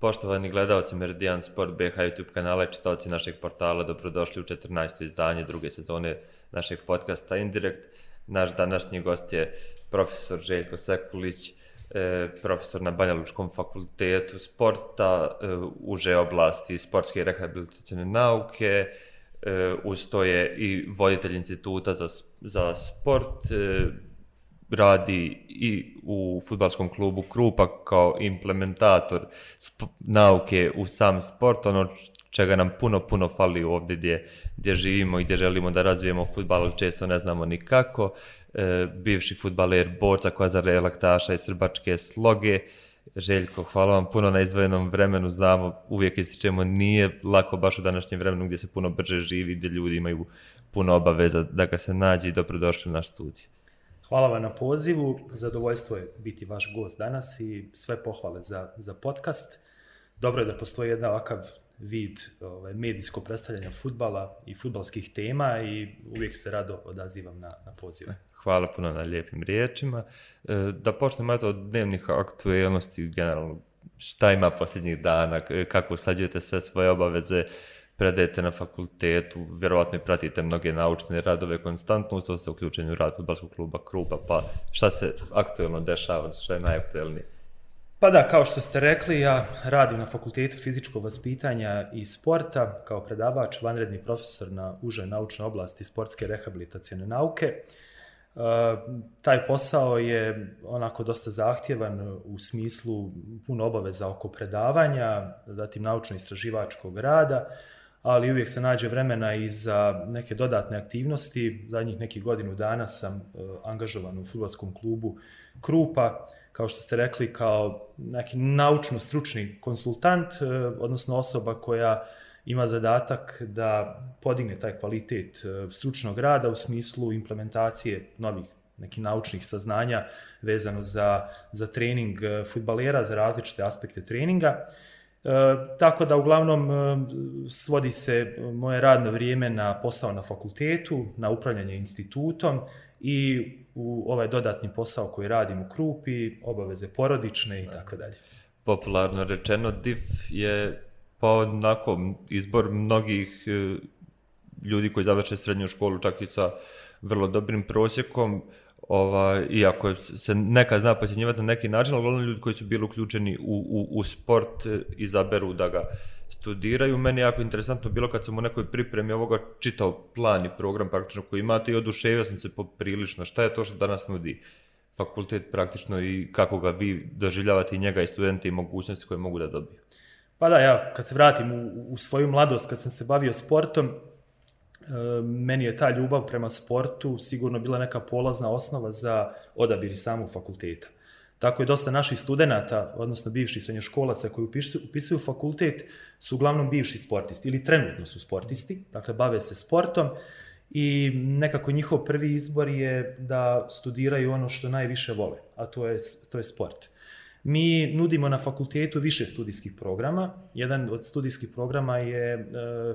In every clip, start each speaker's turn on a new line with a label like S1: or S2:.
S1: Poštovani gledalci Meridian Sport BH YouTube kanala i čitalci našeg portala, dobrodošli u 14. izdanje druge sezone našeg podcasta Indirekt. Naš današnji gost je profesor Željko Sekulić, e, profesor na Banja Lučkom fakultetu sporta, e, uže oblasti sportske i rehabilitacijne nauke, e, uz to je i voditelj instituta za, za sport, radi i u futbalskom klubu Krupa kao implementator nauke u sam sport, ono čega nam puno, puno fali ovdje gdje, gdje živimo i gdje želimo da razvijemo futbal, ali često ne znamo ni kako. E, bivši futbaler, borca koja relaktaša i srbačke sloge. Željko, hvala vam puno na izvojenom vremenu, znamo, uvijek ističemo, nije lako baš u današnjem vremenu gdje se puno brže živi, gdje ljudi imaju puno obaveza da ga se nađe i dobrodošli na studij.
S2: Hvala vam na pozivu, zadovoljstvo je biti vaš gost danas i sve pohvale za, za podcast. Dobro je da postoji jedan ovakav vid ovaj, medijskog predstavljanja futbala i futbalskih tema i uvijek se rado odazivam na, na pozive.
S1: Hvala puno na lijepim riječima. E, da počnemo od dnevnih aktualnosti generalno. Šta ima posljednjih dana, kako usklađujete sve svoje obaveze, predajete na fakultetu, vjerovatno i pratite mnoge naučne radove konstantno, usto ste uključeni u rad futbalskog kluba Krupa, pa šta se aktualno dešava, šta je najaktuelnije?
S2: Pa da, kao što ste rekli, ja radim na Fakultetu fizičkog vaspitanja i sporta kao predavač, vanredni profesor na užoj naučnoj oblasti sportske rehabilitacijne nauke. E, taj posao je onako dosta zahtjevan u smislu puno obaveza oko predavanja, zatim naučno-istraživačkog rada, ali uvijek se nađe vremena i za neke dodatne aktivnosti. Zadnjih nekih godinu dana sam e, angažovan u futbolskom klubu Krupa, kao što ste rekli, kao neki naučno-stručni konsultant, e, odnosno osoba koja ima zadatak da podigne taj kvalitet e, stručnog rada u smislu implementacije novih nekih naučnih saznanja vezano za, za trening futbalera, za različite aspekte treninga. E, tako da uglavnom e, svodi se moje radno vrijeme na posao na fakultetu, na upravljanje institutom i u ovaj dodatni posao koji radim u Krupi, obaveze porodične i tako dalje.
S1: Popularno rečeno, DIF je pa onako izbor mnogih e, ljudi koji završe srednju školu čak i sa vrlo dobrim prosjekom, Ova, iako se nekad zna pocjenjivati na neki način, ali uglavnom ljudi koji su bili uključeni u, u, u sport e, izaberu da ga studiraju. Meni je jako interesantno bilo kad sam u nekoj pripremi ovoga čitao plan i program praktično koji imate i oduševio sam se poprilično. Šta je to što danas nudi fakultet praktično i kako ga vi doživljavate i njega i studente i mogućnosti koje mogu da dobiju?
S2: Pa da, ja kad se vratim u, u svoju mladost, kad sam se bavio sportom, meni je ta ljubav prema sportu sigurno bila neka polazna osnova za odabir samog fakulteta. Tako je dosta naših studenata, odnosno bivših srednjoškolaca koji upisuju fakultet, su uglavnom bivši sportisti ili trenutno su sportisti, dakle bave se sportom i nekako njihov prvi izbor je da studiraju ono što najviše vole, a to je, to je sport. Mi nudimo na fakultetu više studijskih programa. Jedan od studijskih programa je e,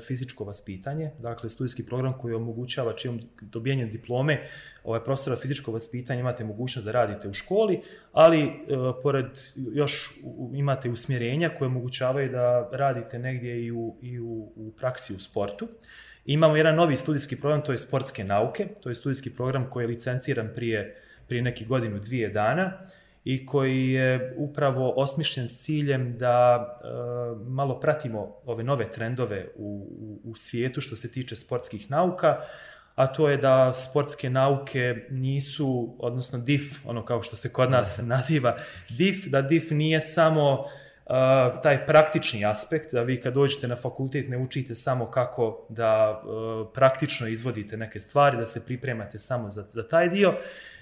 S2: fizičko vaspitanje, dakle studijski program koji omogućava čijom dobijenjem diplome ovaj profesora fizičko vaspitanje imate mogućnost da radite u školi, ali e, pored još imate usmjerenja koje omogućavaju da radite negdje i u, i u, u praksi u sportu. Imamo jedan novi studijski program, to je sportske nauke, to je studijski program koji je licenciran prije, prije nekih godinu, dvije dana i koji je upravo osmišljen s ciljem da e, malo pratimo ove nove trendove u, u, u svijetu što se tiče sportskih nauka, a to je da sportske nauke nisu, odnosno DIF, ono kao što se kod nas naziva DIF, da DIF nije samo uh, taj praktični aspekt, da vi kad dođete na fakultet ne učite samo kako da uh, praktično izvodite neke stvari, da se pripremate samo za, za taj dio,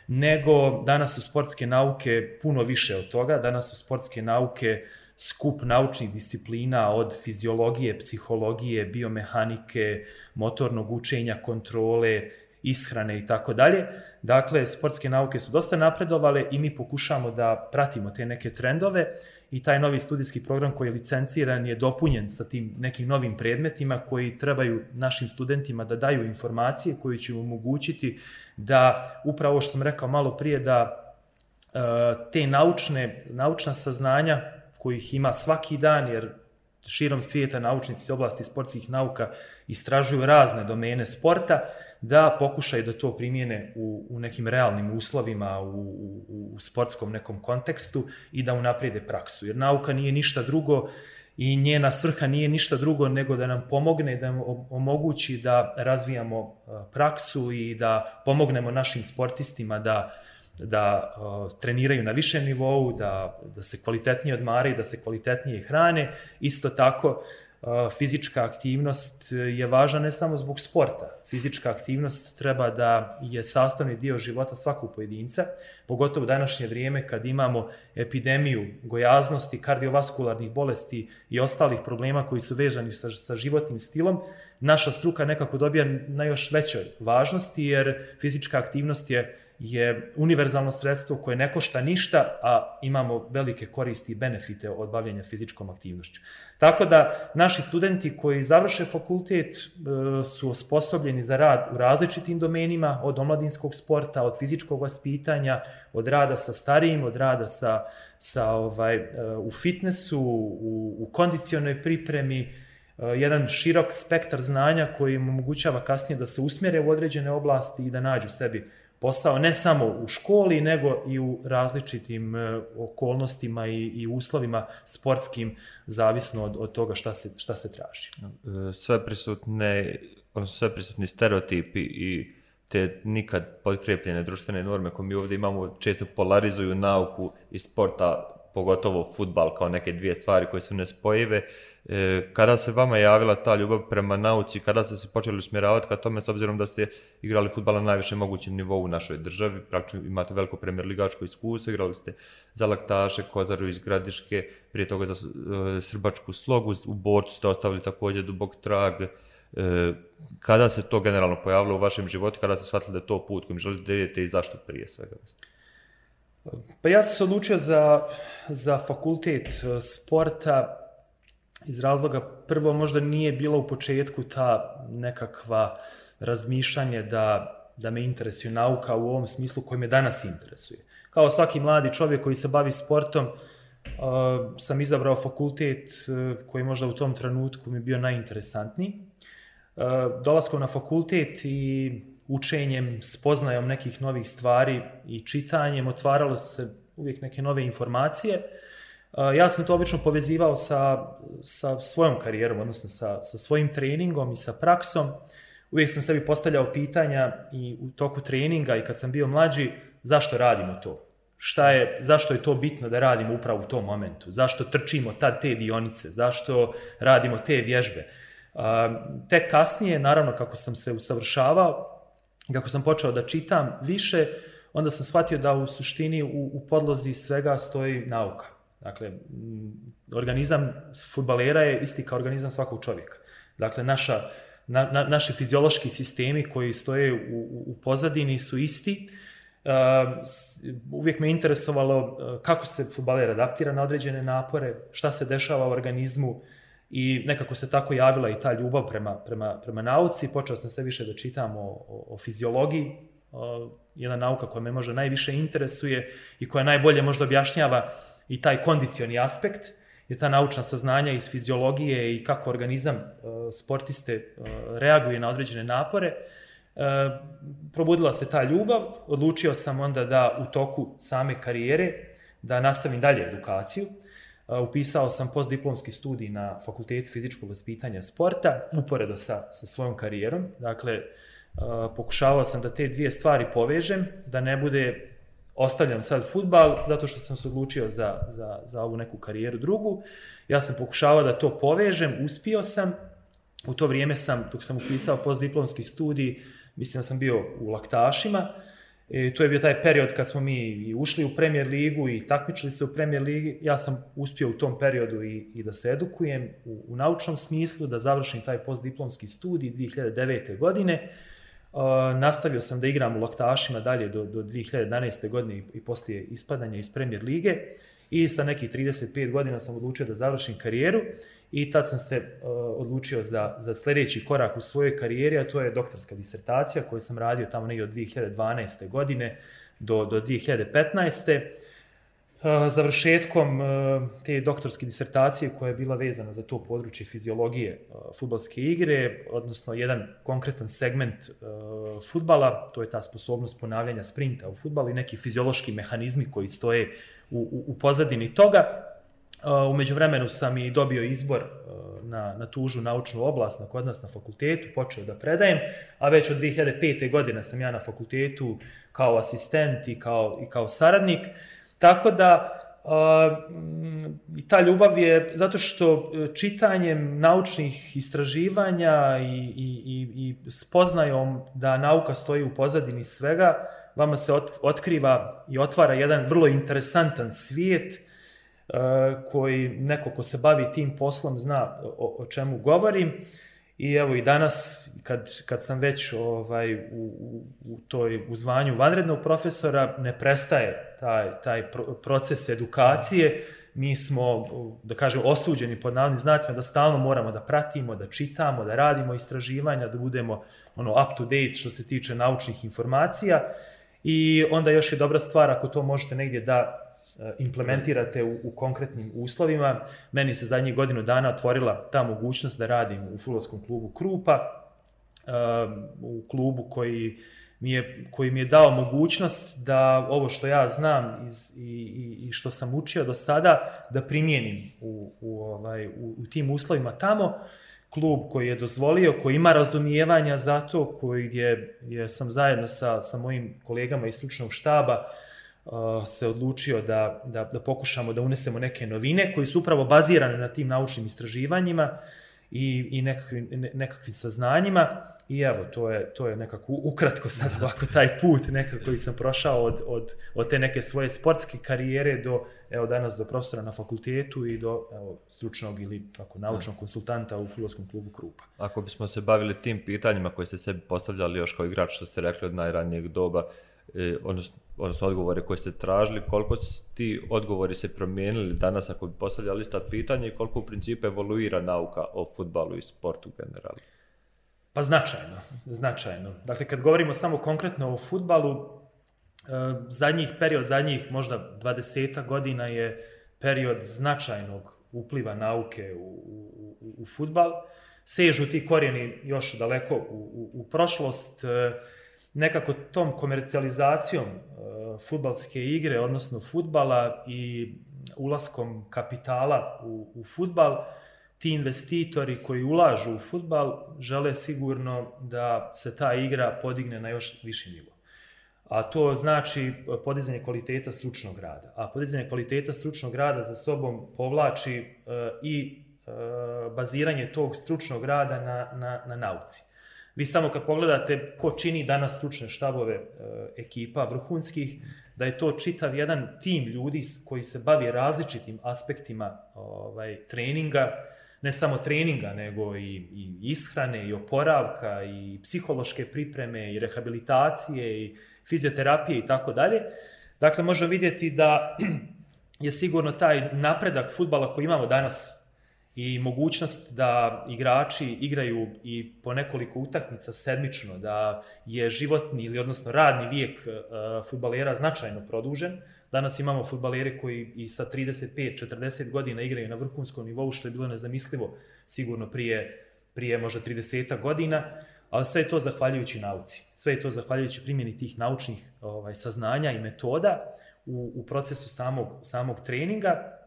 S2: nego danas su sportske nauke puno više od toga, danas su sportske nauke skup naučnih disciplina od fiziologije, psihologije, biomehanike, motornog učenja, kontrole, ishrane i tako dalje. Dakle, sportske nauke su dosta napredovale i mi pokušamo da pratimo te neke trendove i taj novi studijski program koji je licenciran je dopunjen sa tim nekim novim predmetima koji trebaju našim studentima da daju informacije koji će omogućiti da upravo što sam rekao malo prije da e, te naučne, naučna saznanja kojih ima svaki dan, jer širom svijeta naučnici oblasti sportskih nauka istražuju razne domene sporta, da pokušaju da to primjene u, u nekim realnim uslovima, u, u, u sportskom nekom kontekstu i da unaprijede praksu. Jer nauka nije ništa drugo i njena svrha nije ništa drugo nego da nam pomogne, da nam omogući da razvijamo praksu i da pomognemo našim sportistima da da uh, treniraju na višem nivou, da, da se kvalitetnije odmaraju, da se kvalitetnije hrane. Isto tako, fizička aktivnost je važna ne samo zbog sporta. Fizička aktivnost treba da je sastavni dio života svakog pojedinca, pogotovo u današnje vrijeme kad imamo epidemiju gojaznosti, kardiovaskularnih bolesti i ostalih problema koji su vežani sa, sa životnim stilom, naša struka nekako dobija na još većoj važnosti jer fizička aktivnost je je univerzalno sredstvo koje ne košta ništa, a imamo velike koristi i benefite od bavljenja fizičkom aktivnošću. Tako da naši studenti koji završe fakultet e, su osposobljeni za rad u različitim domenima, od omladinskog sporta, od fizičkog vaspitanja, od rada sa starijim, od rada sa, sa ovaj, e, u fitnessu, u, u kondicionoj pripremi, e, jedan širok spektar znanja koji im omogućava kasnije da se usmjere u određene oblasti i da nađu sebi posao ne samo u školi, nego i u različitim e, okolnostima i, i uslovima sportskim, zavisno od, od toga šta se, šta se traži.
S1: E, sve prisutne, odnosno sve prisutni stereotipi i te nikad podkrepljene društvene norme koje mi ovdje imamo često polarizuju nauku i sporta pogotovo futbal kao neke dvije stvari koje su nespojive. E, kada se vama javila ta ljubav prema nauci, kada ste se počeli usmjeravati ka tome, s obzirom da ste igrali futbal na najvišem mogućem nivou u našoj državi, praktično imate veliko premier ligačko iskustvo, igrali ste za Laktaše, Kozaru iz Gradiške, prije toga za e, Srbačku slogu, u Borcu ste ostavili također dubog trag. E, kada se to generalno pojavilo u vašem životu, kada ste shvatili da je to put kojim želite da idete i zašto prije svega?
S2: Pa ja sam se odlučio za, za fakultet e, sporta iz razloga, prvo možda nije bilo u početku ta nekakva razmišljanje da, da me interesuje nauka u ovom smislu koji me danas interesuje. Kao svaki mladi čovjek koji se bavi sportom, uh, sam izabrao fakultet uh, koji možda u tom trenutku mi bio najinteresantniji. Uh, dolaskom na fakultet i učenjem, spoznajom nekih novih stvari i čitanjem otvaralo se uvijek neke nove informacije. Ja sam to obično povezivao sa, sa svojom karijerom, odnosno sa, sa svojim treningom i sa praksom. Uvijek sam sebi postavljao pitanja i u toku treninga i kad sam bio mlađi, zašto radimo to? Šta je, zašto je to bitno da radimo upravo u tom momentu? Zašto trčimo tad te dionice? Zašto radimo te vježbe? Tek kasnije, naravno, kako sam se usavršavao, kako sam počeo da čitam više, onda sam shvatio da u suštini u, u podlozi svega stoji nauka. Dakle, organizam futbalera je isti kao organizam svakog čovjeka. Dakle, naša, na, na, naši fiziološki sistemi koji stoje u, u pozadini su isti. Uh, uvijek me interesovalo uh, kako se futbaler adaptira na određene napore, šta se dešava u organizmu, I nekako se tako javila i ta ljubav prema, prema, prema nauci. Počeo sam sve više da čitam o, o, o fiziologiji, o, jedna nauka koja me možda najviše interesuje i koja najbolje možda objašnjava i taj kondicioni aspekt, je ta naučna saznanja iz fiziologije i kako organizam sportiste reaguje na određene napore. Probudila se ta ljubav, odlučio sam onda da u toku same karijere da nastavim dalje edukaciju upisao sam postdiplomski studij na Fakultetu fizičkog vaspitanja sporta, uporedo sa, sa svojom karijerom. Dakle, pokušavao sam da te dvije stvari povežem, da ne bude ostavljam sad futbal zato što sam se odlučio za, za, za ovu neku karijeru drugu. Ja sam pokušavao da to povežem, uspio sam. U to vrijeme sam, dok sam upisao postdiplomski studij, mislim da sam bio u laktašima, E, to je bio taj period kad smo mi ušli u Premier ligu i takmičili se u Premier ligi. Ja sam uspio u tom periodu i, i da se edukujem u, u naučnom smislu, da završim taj postdiplomski studij 2009. godine. Nastavio sam da igram u Loktašima dalje do, do 2011. godine i, poslije ispadanja iz Premier lige. I sa nekih 35 godina sam odlučio da završim karijeru i tad sam se uh, odlučio za, za sljedeći korak u svojoj karijeri, a to je doktorska disertacija koju sam radio tamo negdje od 2012. godine do, do 2015. završetkom te doktorske disertacije koja je bila vezana za to područje fiziologije futbalske igre, odnosno jedan konkretan segment futbala, to je ta sposobnost ponavljanja sprinta u futbalu i neki fiziološki mehanizmi koji stoje u, u, u pozadini toga. Umeđu vremenu sam i dobio izbor na, na tužu naučnu oblast na kod nas na fakultetu, počeo da predajem, a već od 2005. godine sam ja na fakultetu kao asistent i kao, i kao saradnik. Tako da i ta ljubav je zato što e, čitanjem naučnih istraživanja i, i, i, i spoznajom da nauka stoji u pozadini svega, vama se otkriva i otvara jedan vrlo interesantan svijet uh, koji neko ko se bavi tim poslom zna o, o čemu govorim. I evo i danas, kad, kad sam već ovaj, u, u, u toj u zvanju vanrednog profesora, ne prestaje taj, taj proces edukacije. Mi smo, da kažem, osuđeni pod navodnim znacima da stalno moramo da pratimo, da čitamo, da radimo istraživanja, da budemo ono up to date što se tiče naučnih informacija. I onda još je dobra stvar ako to možete negdje da implementirate u, u konkretnim uslovima. Meni se zadnjih godinu dana otvorila ta mogućnost da radim u futbolskom klubu Krupa, e, u klubu koji mi je, koji mi je dao mogućnost da ovo što ja znam iz, i, i, i što sam učio do sada, da primijenim u, u, ovaj, u, u tim uslovima tamo klub koji je dozvolio, koji ima razumijevanja za to, koji je, je sam zajedno sa, sa mojim kolegama iz stručnog štaba uh, se odlučio da, da, da pokušamo da unesemo neke novine koji su upravo bazirane na tim naučnim istraživanjima i, i nekakvim, nekakvim saznanjima. I evo, to je, to je nekako ukratko sad ovako taj put nekako koji sam prošao od, od, od te neke svoje sportske karijere do evo danas do profesora na fakultetu i do evo, stručnog ili ako naučnog konsultanta u futbolskom klubu Krupa.
S1: Ako bismo se bavili tim pitanjima koje ste sebi postavljali još kao igrač, što ste rekli od najranijeg doba, odnosno, odnosno odgovore koje ste tražili, koliko ti odgovori se promijenili danas ako bi postavljali ista pitanja i koliko u principu evoluira nauka o futbalu i sportu generalno?
S2: Pa značajno, značajno. Dakle, kad govorimo samo konkretno o futbalu, zadnjih period, zadnjih možda 20 godina je period značajnog upliva nauke u, u, u futbal. Sežu ti korijeni još daleko u, u, u prošlost. Nekako tom komercijalizacijom futbalske igre, odnosno futbala i ulaskom kapitala u, u futbal, ti investitori koji ulažu u futbal žele sigurno da se ta igra podigne na još viši nivo a to znači podizanje kvaliteta stručnog rada. A podizanje kvaliteta stručnog rada za sobom povlači e, i e, baziranje tog stručnog rada na, na, na nauci. Vi samo kad pogledate ko čini danas stručne štabove e, ekipa vrhunskih, da je to čitav jedan tim ljudi koji se bavi različitim aspektima ovaj, treninga, ne samo treninga, nego i, i ishrane, i oporavka, i psihološke pripreme, i rehabilitacije, i fizioterapije i tako dalje. Dakle, možemo vidjeti da je sigurno taj napredak futbala koji imamo danas i mogućnost da igrači igraju i po nekoliko utakmica sedmično, da je životni ili odnosno radni vijek uh, futbalera značajno produžen. Danas imamo futbalere koji i sa 35-40 godina igraju na vrhunskom nivou, što je bilo nezamislivo sigurno prije, prije možda 30 godina ali sve je to zahvaljujući nauci. Sve je to zahvaljujući primjeni tih naučnih ovaj, saznanja i metoda u, u procesu samog, samog treninga.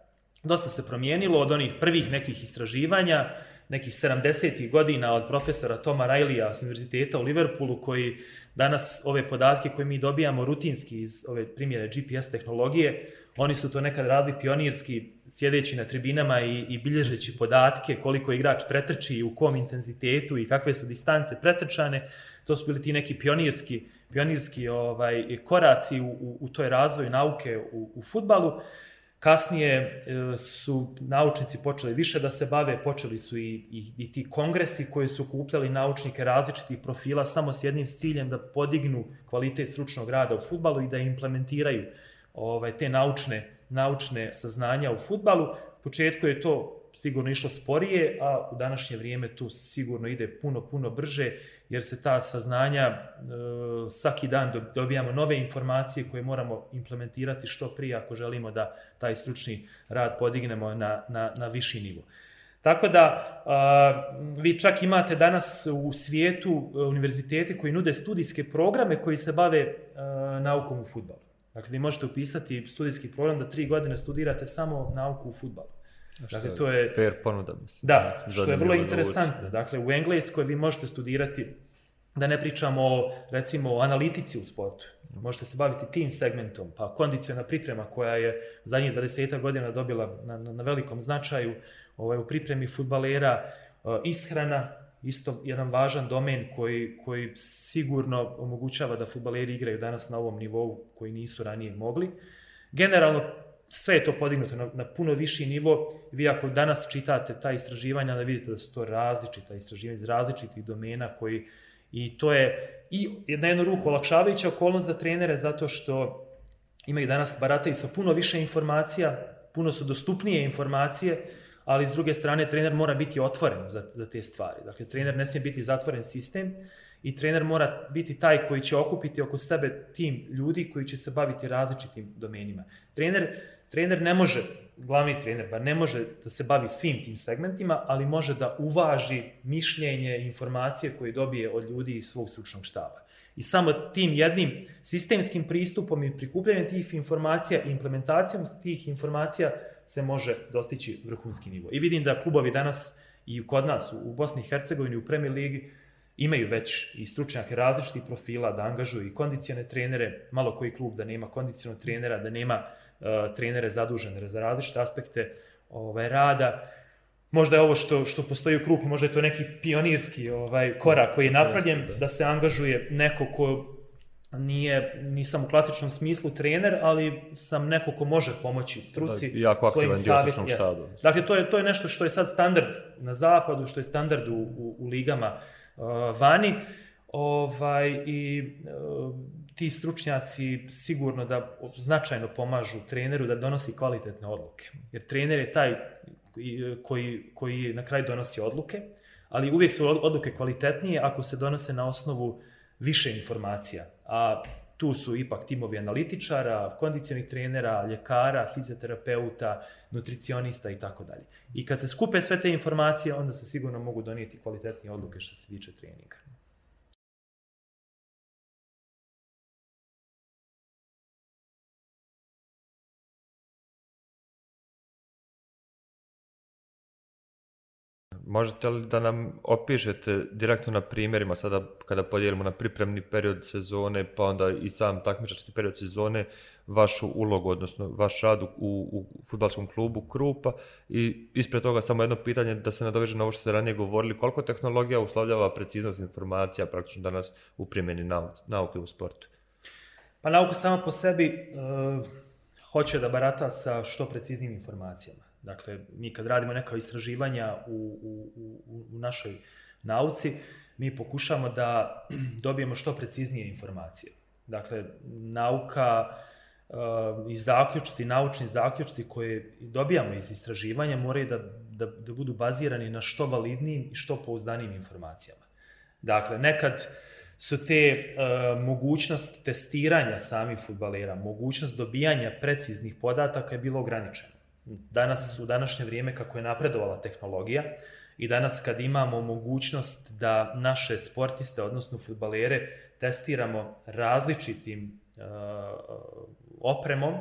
S2: Dosta se promijenilo od onih prvih nekih istraživanja, nekih 70. godina od profesora Toma Rajlija s univerziteta u Liverpoolu, koji danas ove podatke koje mi dobijamo rutinski iz ove primjere GPS tehnologije, Oni su to nekad radili pionirski, sjedeći na tribinama i, i bilježeći podatke koliko igrač pretrči, u kom intenzitetu i kakve su distance pretrčane. To su bili ti neki pionirski, pionirski ovaj, koraci u, u, u toj razvoju nauke u, u futbalu. Kasnije e, su naučnici počeli više da se bave, počeli su i, i, i ti kongresi koji su kupljali naučnike različitih profila samo s jednim ciljem da podignu kvalitet stručnog rada u futbalu i da implementiraju ovaj, te naučne, naučne saznanja u futbalu. U početku je to sigurno išlo sporije, a u današnje vrijeme to sigurno ide puno, puno brže, jer se ta saznanja, e, svaki dan dobijamo nove informacije koje moramo implementirati što prije ako želimo da taj stručni rad podignemo na, na, na viši nivo. Tako da, vi čak imate danas u svijetu e, univerzitete koji nude studijske programe koji se bave naukom u futbalu. Dakle, vi možete upisati studijski program da tri godine studirate samo nauku u futbalu.
S1: Dakle, to je... Fair ponuda, mislim.
S2: Da, što je vrlo interesantno. Dakle, u Engleskoj vi možete studirati, da ne pričamo o, recimo, o analitici u sportu. Možete se baviti tim segmentom, pa kondiciona priprema koja je zadnjih 20 godina dobila na, na, na velikom značaju ovaj, u pripremi futbalera, ishrana, isto jedan važan domen koji, koji sigurno omogućava da futbaleri igraju danas na ovom nivou koji nisu ranije mogli. Generalno, sve je to podignuto na, na puno viši nivo. Vi ako danas čitate ta istraživanja, da vidite da su to različita istraživanja iz različitih domena koji i to je i na jednu ruku olakšavajuća okolnost za trenere zato što imaju danas barataju sa puno više informacija, puno su dostupnije informacije, ali s druge strane trener mora biti otvoren za, za te stvari. Dakle, trener ne smije biti zatvoren sistem i trener mora biti taj koji će okupiti oko sebe tim ljudi koji će se baviti različitim domenima. Trener, trener ne može, glavni trener, bar ne može da se bavi svim tim segmentima, ali može da uvaži mišljenje, informacije koje dobije od ljudi iz svog stručnog štaba. I samo tim jednim sistemskim pristupom i prikupljanjem tih informacija i implementacijom tih informacija se može dostići vrhunski nivo. I vidim da klubovi danas i kod nas u Bosni i Hercegovini u Premier Ligi imaju već i stručnjake različitih profila da angažuju i kondicione trenere, malo koji klub da nema kondicionog trenera, da nema uh, trenere zadužene za različite aspekte ovaj, rada. Možda je ovo što, što postoji u klubu, možda je to neki pionirski ovaj, korak koji je napravljen, da se angažuje neko ko nije, nisam u klasičnom smislu trener, ali sam neko ko može pomoći struci
S1: da, jako svojim savjetom.
S2: Dakle, to je, to je nešto što je sad standard na zapadu, što je standard u, u, u ligama uh, vani. Ovaj, I uh, ti stručnjaci sigurno da značajno pomažu treneru da donosi kvalitetne odluke. Jer trener je taj koji, koji na kraju donosi odluke, ali uvijek su odluke kvalitetnije ako se donose na osnovu više informacija a tu su ipak timovi analitičara, kondicionih trenera, ljekara, fizioterapeuta, nutricionista i tako dalje. I kad se skupe sve te informacije, onda se sigurno mogu donijeti kvalitetnije odluke što se tiče treninga.
S1: Možete li da nam opišete direktno na primjerima, sada kada podijelimo na pripremni period sezone, pa onda i sam takmičarski period sezone, vašu ulogu, odnosno vaš rad u, u futbalskom klubu Krupa i ispred toga samo jedno pitanje da se nadoveže na ovo što ste ranije govorili, koliko tehnologija uslovljava preciznost informacija praktično danas u primjeni nauke, u sportu?
S2: Pa nauka sama po sebi uh, hoće da barata sa što preciznim informacijama. Dakle, mi kad radimo neka istraživanja u, u, u, u našoj nauci, mi pokušamo da dobijemo što preciznije informacije. Dakle, nauka uh, i zaključci, naučni zaključci koje dobijamo iz istraživanja moraju da, da, da budu bazirani na što validnijim i što pouzdanijim informacijama. Dakle, nekad su te uh, mogućnost testiranja samih futbalera, mogućnost dobijanja preciznih podataka je bilo ograničeno. Danas, u današnje vrijeme, kako je napredovala tehnologija, i danas kad imamo mogućnost da naše sportiste, odnosno futbalere, testiramo različitim uh, opremom,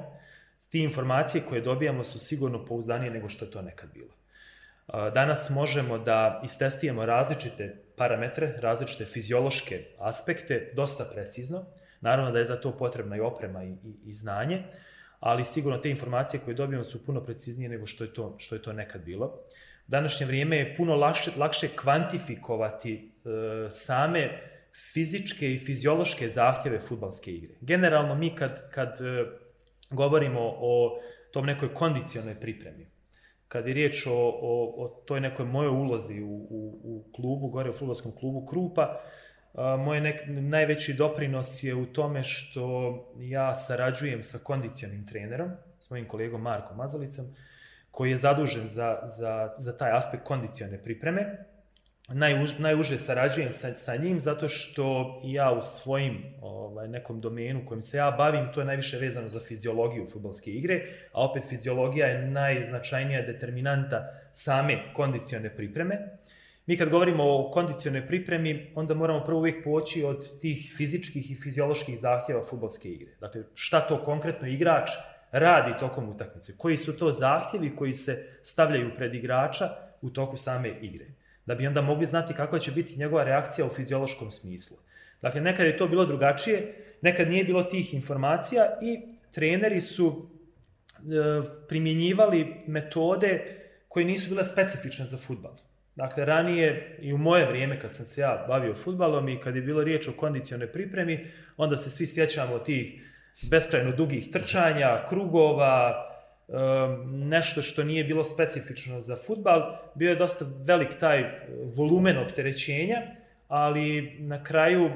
S2: ti informacije koje dobijamo su sigurno pouzdanije nego što je to nekad bilo. Uh, danas možemo da istestijemo različite parametre, različite fiziološke aspekte, dosta precizno. Naravno da je za to potrebna i oprema i, i, i znanje, ali sigurno te informacije koje dobijamo su puno preciznije nego što je to, što je to nekad bilo. U današnje vrijeme je puno lakše, lakše kvantifikovati e, same fizičke i fiziološke zahtjeve futbalske igre. Generalno mi kad, kad e, govorimo o tom nekoj kondicionoj pripremi, kad je riječ o, o, o toj nekoj mojoj ulozi u, u, u klubu, gore u futbolskom klubu Krupa, moj nek, najveći doprinos je u tome što ja sarađujem sa kondicionim trenerom, s mojim kolegom Markom Mazalicom, koji je zadužen za, za, za taj aspekt kondicione pripreme. Najuž, najuže sarađujem sa, sa njim zato što ja u svojim ovaj, nekom domenu kojim se ja bavim, to je najviše vezano za fiziologiju futbolske igre, a opet fiziologija je najznačajnija determinanta same kondicione pripreme. Mi kad govorimo o kondicionoj pripremi, onda moramo prvo uvijek poći od tih fizičkih i fizioloških zahtjeva futbolske igre. Dakle, šta to konkretno igrač radi tokom utakmice? Koji su to zahtjevi koji se stavljaju pred igrača u toku same igre? Da bi onda mogli znati kakva će biti njegova reakcija u fiziološkom smislu. Dakle, nekad je to bilo drugačije, nekad nije bilo tih informacija i treneri su e, primjenjivali metode koje nisu bile specifične za futbal. Dakle, ranije i u moje vrijeme kad sam se ja bavio futbalom i kad je bilo riječ o kondicionoj pripremi, onda se svi sjećamo tih beskrajno dugih trčanja, krugova, nešto što nije bilo specifično za futbal. Bio je dosta velik taj volumen opterećenja, ali na kraju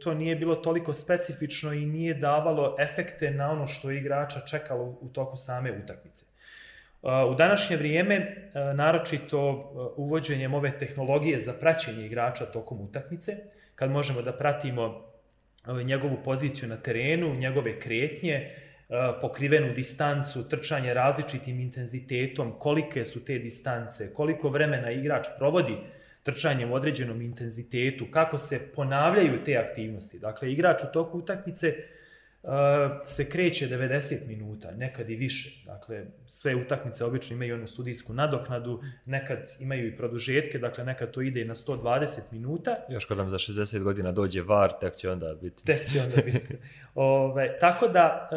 S2: to nije bilo toliko specifično i nije davalo efekte na ono što je igrača čekalo u toku same utakmice. U današnje vrijeme, naročito uvođenjem ove tehnologije za praćenje igrača tokom utakmice, kad možemo da pratimo njegovu poziciju na terenu, njegove kretnje, pokrivenu distancu, trčanje različitim intenzitetom, kolike su te distance, koliko vremena igrač provodi trčanjem u određenom intenzitetu, kako se ponavljaju te aktivnosti. Dakle, igrač u toku utakmice se kreće 90 minuta, nekad i više. Dakle, sve utakmice obično imaju onu studijsku nadoknadu, nekad imaju i produžetke, dakle nekad to ide i na 120 minuta.
S1: Još kad nam za 60 godina dođe VAR, tek će onda biti.
S2: Tek će onda biti. Ove, tako da,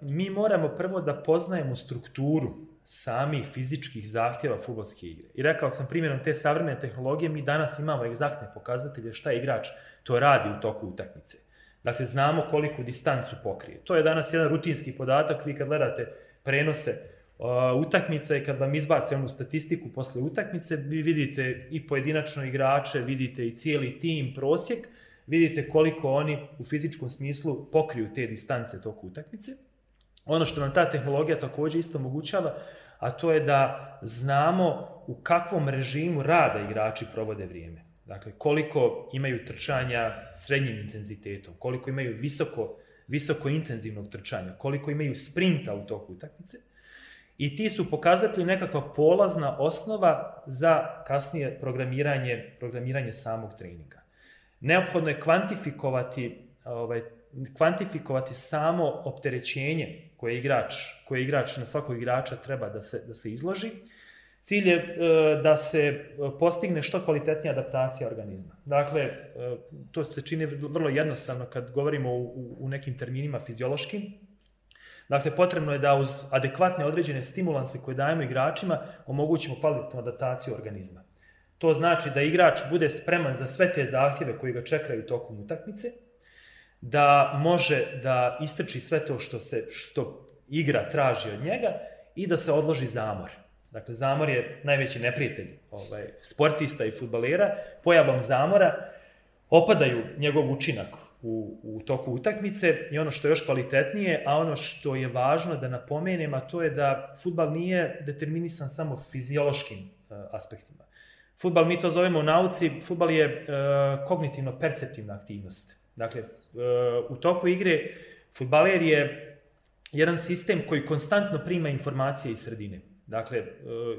S2: mi moramo prvo da poznajemo strukturu samih fizičkih zahtjeva futbolske igre. I rekao sam primjerom te savremene tehnologije, mi danas imamo egzaktne pokazatelje šta igrač to radi u toku utakmice. Dakle, znamo koliku distancu pokrije. To je danas jedan rutinski podatak. Vi kad gledate prenose uh, i kad vam izbace onu statistiku posle utakmice, vi vidite i pojedinačno igrače, vidite i cijeli tim, prosjek, vidite koliko oni u fizičkom smislu pokriju te distance tog utakmice. Ono što nam ta tehnologija također isto omogućava, a to je da znamo u kakvom režimu rada igrači provode vrijeme. Dakle, koliko imaju trčanja srednjim intenzitetom, koliko imaju visoko, visoko intenzivnog trčanja, koliko imaju sprinta u toku utakmice. I ti su pokazatelji nekakva polazna osnova za kasnije programiranje, programiranje samog treninga. Neophodno je kvantifikovati, ovaj, kvantifikovati samo opterećenje koje igrač, koje igrač na svakog igrača treba da se, da se izloži Cilj je e, da se e, postigne što kvalitetnija adaptacija organizma. Dakle, e, to se čini vrlo jednostavno kad govorimo u, u nekim terminima fiziološkim. Dakle, potrebno je da uz adekvatne određene stimulanse koje dajemo igračima omogućimo kvalitetnu adaptaciju organizma. To znači da igrač bude spreman za sve te zahtjeve koji ga čekaju tokom utakmice, da može da istrči sve to što se što igra traži od njega i da se odloži zamor. Dakle, zamor je najveći neprijatelj ovaj, sportista i futbalera. Pojavom zamora opadaju njegov učinak u, u toku utakmice i ono što je još kvalitetnije, a ono što je važno da napomenem, a to je da futbal nije determinisan samo fiziološkim uh, aspektima. Futbal, mi to zovemo u nauci, futbal je uh, kognitivno-perceptivna aktivnost. Dakle, uh, u toku igre futbaler je jedan sistem koji konstantno prima informacije iz sredine. Dakle, e,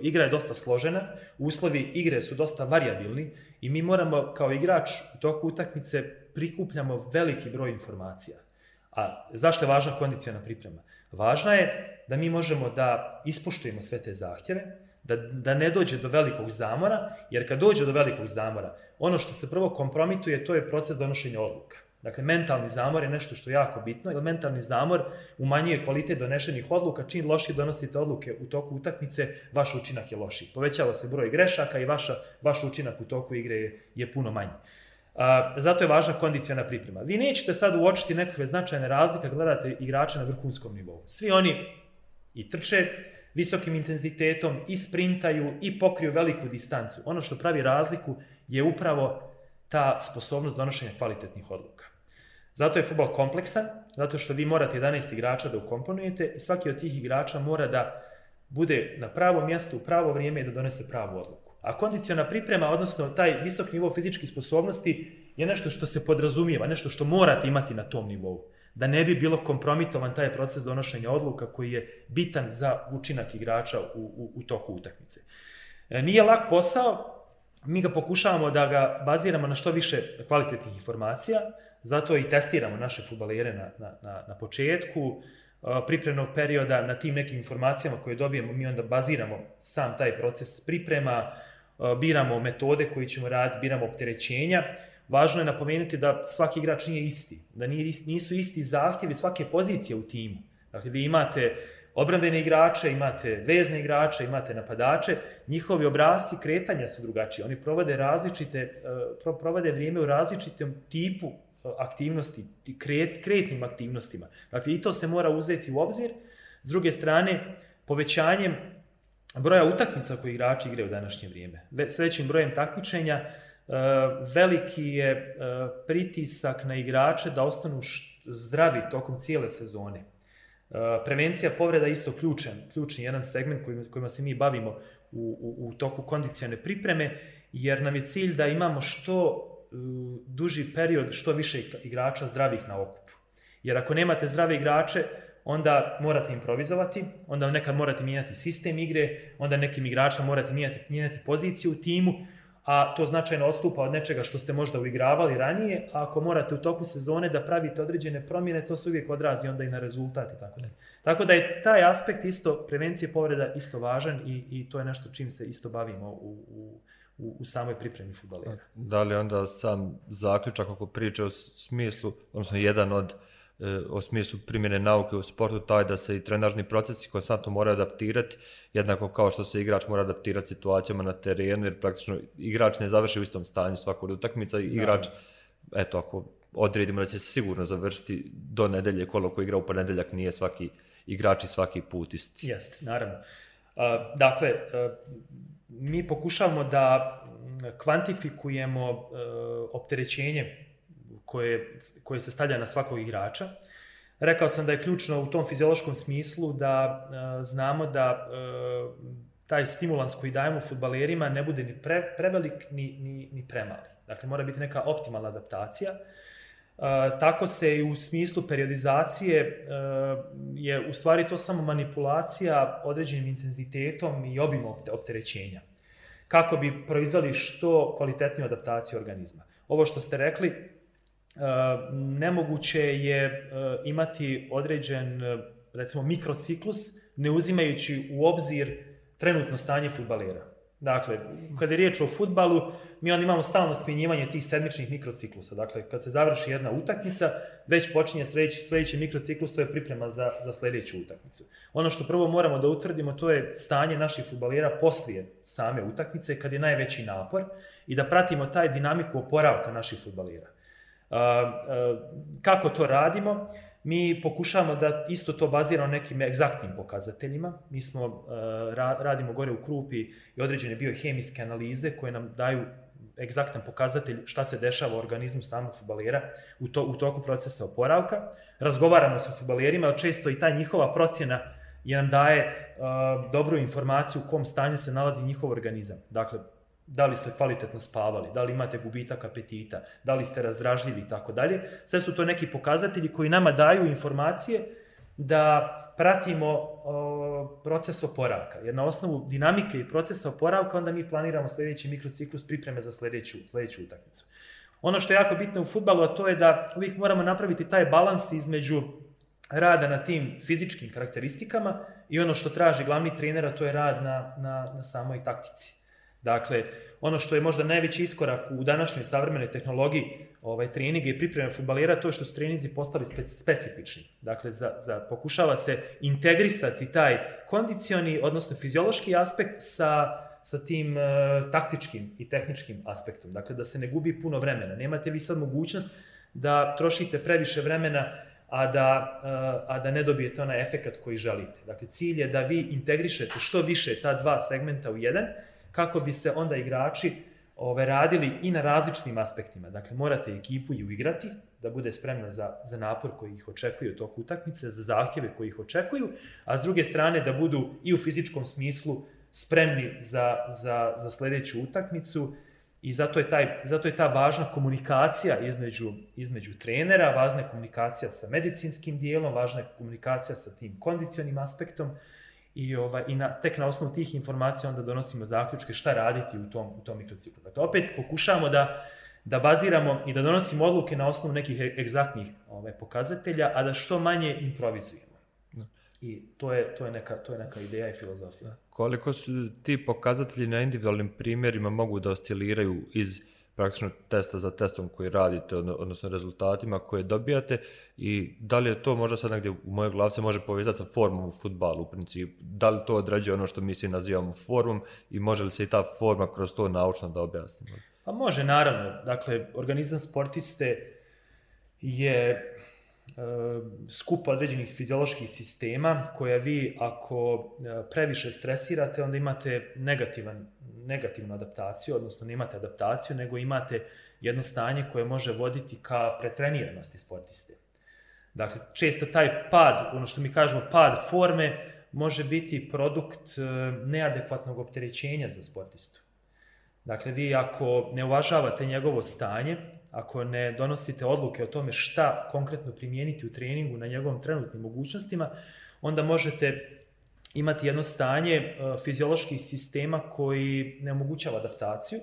S2: igra je dosta složena, uslovi igre su dosta variabilni i mi moramo kao igrač u toku utakmice prikupljamo veliki broj informacija. A zašto je važna kondicijona priprema? Važna je da mi možemo da ispoštujemo sve te zahtjeve, da, da ne dođe do velikog zamora, jer kad dođe do velikog zamora, ono što se prvo kompromituje, to je proces donošenja odluka. Dakle, mentalni zamor je nešto što je jako bitno, jer mentalni zamor umanjuje kvalitet donešenih odluka. Čim loši donosite odluke u toku utakmice, vaš učinak je loši. Povećava se broj grešaka i vaša, vaš učinak u toku igre je, je puno manji. A, zato je važna kondicijana priprema. Vi nećete sad uočiti nekakve značajne razlike gledate igrače na vrhunskom nivou. Svi oni i trče visokim intenzitetom, i sprintaju, i pokriju veliku distancu. Ono što pravi razliku je upravo ta sposobnost donošenja kvalitetnih odluka. Zato je futbol kompleksan, zato što vi morate 11 igrača da ukomponujete i svaki od tih igrača mora da bude na pravo mjesto u pravo vrijeme i da donese pravu odluku. A kondiciona priprema, odnosno taj visok nivo fizičkih sposobnosti je nešto što se podrazumijeva, nešto što morate imati na tom nivou. Da ne bi bilo kompromitovan taj proces donošenja odluka koji je bitan za učinak igrača u, u, u toku utakmice. E, nije lak posao, mi ga pokušavamo da ga baziramo na što više kvalitetnih informacija, zato i testiramo naše futbalere na, na, na, na početku, pripremnog perioda na tim nekim informacijama koje dobijemo, mi onda baziramo sam taj proces priprema, biramo metode koji ćemo raditi, biramo opterećenja. Važno je napomenuti da svaki igrač nije isti, da nisu isti zahtjevi svake pozicije u timu. Dakle, vi imate obrambene igrače, imate vezne igrače, imate napadače, njihovi obrazci kretanja su drugačiji. Oni provode različite, provode vrijeme u različitom tipu aktivnosti, kret, kretnim aktivnostima. Dakle, i to se mora uzeti u obzir. S druge strane, povećanjem broja utakmica koje igrači igraju u današnje vrijeme, s većim brojem takmičenja, e, veliki je e, pritisak na igrače da ostanu zdravi tokom cijele sezone. E, prevencija povreda je isto ključan, ključni jedan segment kojima, kojima se mi bavimo u, u, u toku kondicione pripreme, jer nam je cilj da imamo što duži period što više igrača zdravih na okupu. Jer ako nemate zdrave igrače, onda morate improvizovati, onda nekad morate mijenjati sistem igre, onda nekim igračima morate mijenjati, mijenjati poziciju u timu, a to značajno odstupa od nečega što ste možda uigravali ranije, a ako morate u toku sezone da pravite određene promjene, to se uvijek odrazi onda i na rezultat i tako dalje. Tako da je taj aspekt isto, prevencije povreda isto važan i, i to je nešto čim se isto bavimo u, u u, u samoj pripremi futbalera.
S1: Da li onda sam zaključak ako priča o smislu, odnosno jedan od e, o smislu primjene nauke u sportu taj da se i trenažni procesi konstantno moraju adaptirati, jednako kao što se igrač mora adaptirati situacijama na terenu, jer praktično igrač ne završi u istom stanju svakog utakmica, igrač, da. eto, ako odredimo da će se sigurno završiti do nedelje kolo koji igra u ponedeljak, nije svaki igrač i svaki put isti.
S2: Jeste, naravno. Uh, dakle, uh, mi pokušavamo da kvantifikujemo uh, opterećenje koje, koje se stavlja na svakog igrača. Rekao sam da je ključno u tom fiziološkom smislu da uh, znamo da uh, taj stimulans koji dajemo futbalerima ne bude ni pre, prevelik ni, ni, ni premali. Dakle, mora biti neka optimalna adaptacija. Uh, tako se i u smislu periodizacije je u stvari to samo manipulacija određenim intenzitetom i obimom opterećenja kako bi proizvali što kvalitetniju adaptaciju organizma. Ovo što ste rekli, nemoguće je imati određen, recimo, mikrociklus, ne uzimajući u obzir trenutno stanje futbalera. Dakle, kada je riječ o futbalu, mi onda imamo stalno spinjivanje tih sedmičnih mikrociklusa. Dakle, kad se završi jedna utakmica, već počinje sljedeći, sljedeći mikrociklus, to je priprema za, za sljedeću utakmicu. Ono što prvo moramo da utvrdimo, to je stanje naših futbalera poslije same utakmice, kad je najveći napor, i da pratimo taj dinamiku oporavka naših futbalera. Kako to radimo? Mi pokušavamo da isto to baziramo nekim egzaktnim pokazateljima. Mi smo, uh, radimo gore u Krupi i određene biohemijske analize koje nam daju egzaktan pokazatelj šta se dešava u organizmu samog futbalera u, to, u toku procesa oporavka. Razgovaramo sa futbalerima, često i ta njihova procjena je nam daje uh, dobru informaciju u kom stanju se nalazi njihov organizam. Dakle, da li ste kvalitetno spavali, da li imate gubitak apetita, da li ste razdražljivi i tako dalje. Sve su to neki pokazatelji koji nama daju informacije da pratimo o, proces oporavka. Jer na osnovu dinamike i procesa oporavka onda mi planiramo sljedeći mikrociklus pripreme za sljedeću, sljedeću utakmicu. Ono što je jako bitno u futbalu, a to je da uvijek moramo napraviti taj balans između rada na tim fizičkim karakteristikama i ono što traži glavni trener, a to je rad na, na, na samoj taktici. Dakle, ono što je možda najveći iskorak u današnjoj savremenoj tehnologiji ovaj, treninga i pripreme futbalera, to je što su treninzi postali spe, specifični. Dakle, za, za, pokušava se integrisati taj kondicioni, odnosno fiziološki aspekt sa, sa tim uh, taktičkim i tehničkim aspektom. Dakle, da se ne gubi puno vremena. Nemate vi sad mogućnost da trošite previše vremena a da, uh, a da ne dobijete onaj efekat koji želite. Dakle, cilj je da vi integrišete što više ta dva segmenta u jedan, kako bi se onda igrači ove, radili i na različitim aspektima. Dakle, morate ekipu i uigrati, da bude spremna za, za napor koji ih očekuje u toku utakmice, za zahtjeve koji ih očekuju, a s druge strane da budu i u fizičkom smislu spremni za, za, za sledeću utakmicu i zato je, taj, zato je ta važna komunikacija između, između trenera, važna je komunikacija sa medicinskim dijelom, važna je komunikacija sa tim kondicionim aspektom i, ovaj, i na, tek na osnovu tih informacija onda donosimo zaključke šta raditi u tom, u tom mikrociklu. Dakle, opet pokušavamo da, da baziramo i da donosimo odluke na osnovu nekih egzaktnih ovaj, pokazatelja, a da što manje improvizujemo. Da. I to je, to, je neka, to je neka ideja i filozofija.
S1: Koliko su ti pokazatelji na individualnim primjerima mogu da osciliraju iz praktično testa za testom koji radite, odnosno rezultatima koje dobijate i da li je to možda sad negdje u mojoj glavi se može povezati sa formom u futbalu u principu, da li to određuje ono što mi svi nazivamo formom i može li se i ta forma kroz to naučno da objasnimo?
S2: Pa može, naravno. Dakle, organizam sportiste je E, skup određenih fizioloških sistema koje vi ako e, previše stresirate onda imate negativan, negativnu adaptaciju, odnosno ne imate adaptaciju, nego imate jedno stanje koje može voditi ka pretreniranosti sportiste. Dakle, često taj pad, ono što mi kažemo pad forme, može biti produkt e, neadekvatnog opterećenja za sportistu. Dakle, vi ako ne uvažavate njegovo stanje, ako ne donosite odluke o tome šta konkretno primijeniti u treningu na njegovom trenutnim mogućnostima, onda možete imati jedno stanje e, fizioloških sistema koji ne omogućava adaptaciju,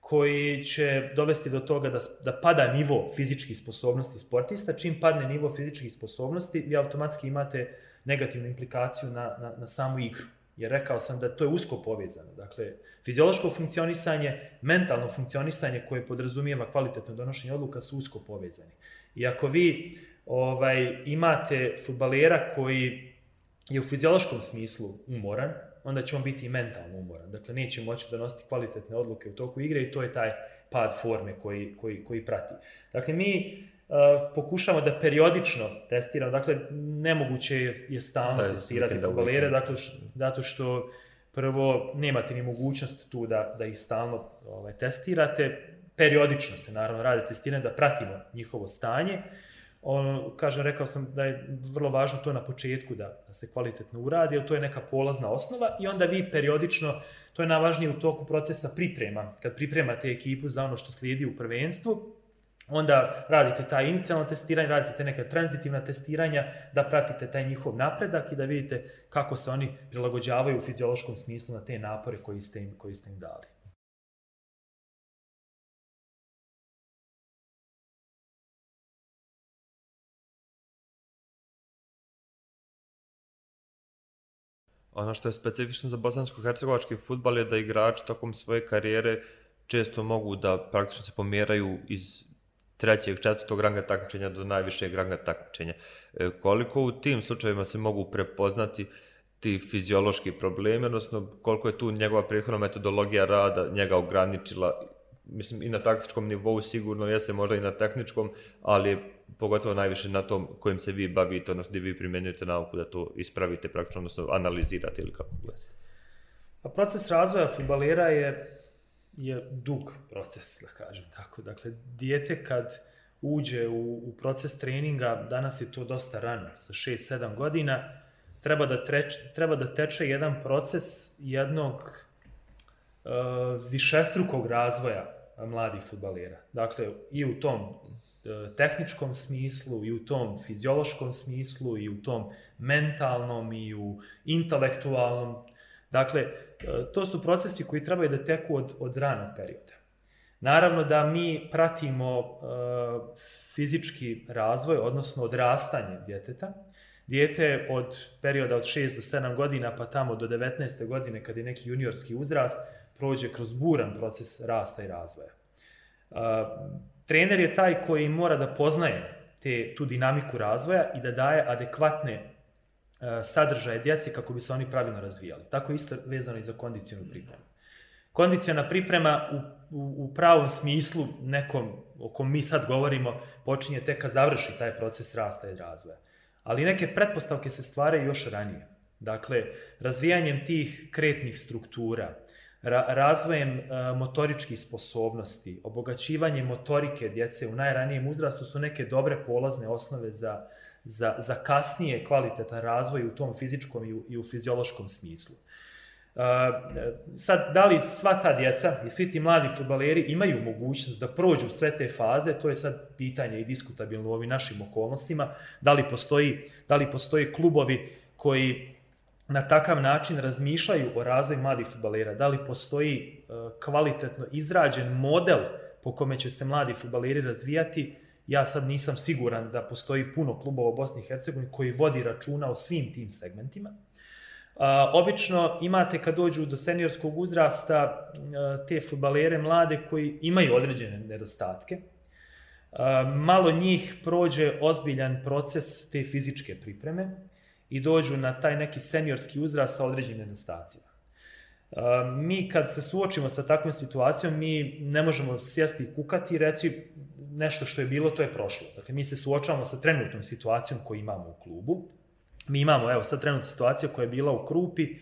S2: koji će dovesti do toga da, da pada nivo fizičkih sposobnosti sportista. Čim padne nivo fizičkih sposobnosti, vi automatski imate negativnu implikaciju na, na, na samu igru. Jer rekao sam da to je usko povezano. Dakle, fiziološko funkcionisanje, mentalno funkcionisanje koje podrazumijeva kvalitetno donošenje odluka su usko povezani. I ako vi ovaj, imate futbalera koji je u fiziološkom smislu umoran, onda će on biti i mentalno umoran. Dakle, neće moći donositi kvalitetne odluke u toku igre i to je taj pad forme koji, koji, koji prati. Dakle, mi pokušamo da periodično testiramo, dakle nemoguće je, je stalno da, testirati futbalere, dakle š, zato što prvo nemate ni mogućnost tu da, da ih stalno ovaj, testirate, periodično se naravno radi testiranje da pratimo njihovo stanje, on, kažem, rekao sam da je vrlo važno to na početku da, da se kvalitetno uradi, jer to je neka polazna osnova i onda vi periodično, to je najvažnije u toku procesa priprema, kad pripremate ekipu za ono što slijedi u prvenstvu, onda radite taj inicijalno testiranje, radite te neke tranzitivna testiranja, da pratite taj njihov napredak i da vidite kako se oni prilagođavaju u fiziološkom smislu na te napore koji ste im, koji ste im dali.
S1: Ono što je specifično za bosansko-hercegovački futbal je da igrači tokom svoje karijere često mogu da praktično se pomjeraju iz trećeg, četvrtog ranga takmičenja do najvišeg ranga takmičenja. E, koliko u tim slučajevima se mogu prepoznati ti fiziološki problemi, odnosno koliko je tu njegova prethodna metodologija rada njega ograničila, mislim i na taktičkom nivou sigurno jeste, možda i na tehničkom, ali pogotovo najviše na tom kojim se vi bavite, odnosno gdje vi primjenjujete nauku da to ispravite praktično, odnosno analizirate ili kako jeste.
S2: Pa proces razvoja futbalera je je dug proces, da kažem tako. Dakle, dijete kad uđe u, u proces treninga, danas je to dosta rano, sa 6-7 godina, treba da, treč, treba da teče jedan proces jednog uh, višestrukog razvoja mladih futbalera. Dakle, i u tom uh, tehničkom smislu, i u tom fiziološkom smislu, i u tom mentalnom, i u intelektualnom. Dakle, E, to su procesi koji trebaju da teku od, od ranog perioda. Naravno da mi pratimo uh, fizički razvoj, odnosno odrastanje djeteta. Dijete od perioda od 6 do 7 godina pa tamo do 19. godine kad je neki juniorski uzrast prođe kroz buran proces rasta i razvoja. Uh, trener je taj koji mora da poznaje te, tu dinamiku razvoja i da daje adekvatne E, sadržaje djeci kako bi se oni pravilno razvijali. Tako isto vezano i za kondicionu pripremu. Kondiciona priprema u, u, u pravom smislu, nekom o kom mi sad govorimo, počinje tek kad završi taj proces rasta i razvoja. Ali neke pretpostavke se stvaraju još ranije. Dakle, razvijanjem tih kretnih struktura, ra razvojem uh, motoričkih sposobnosti, obogaćivanje motorike djece u najranijem uzrastu su neke dobre polazne osnove za, za, za kasnije kvalitetan razvoj u tom fizičkom i u, i u fiziološkom smislu. Uh, sad, da li sva ta djeca i svi ti mladi futbaleri imaju mogućnost da prođu sve te faze, to je sad pitanje i diskutabilno u ovim našim okolnostima, da li postoji, da li postoji klubovi koji na takav način razmišljaju o razvoju mladih futbalera, da li postoji uh, kvalitetno izrađen model po kome će se mladi futbaleri razvijati, ja sad nisam siguran da postoji puno klubova u Bosni i Hercegovini koji vodi računa o svim tim segmentima. Uh, obično imate kad dođu do seniorskog uzrasta uh, te futbalere mlade koji imaju određene nedostatke. Malo njih prođe ozbiljan proces te fizičke pripreme i dođu na taj neki seniorski uzrast sa određenim nedostacima. Mi kad se suočimo sa takvom situacijom, mi ne možemo sjesti i kukati i reći nešto što je bilo, to je prošlo. Dakle, mi se suočavamo sa trenutnom situacijom koju imamo u klubu. Mi imamo, evo, sad trenutna situacija koja je bila u Krupi,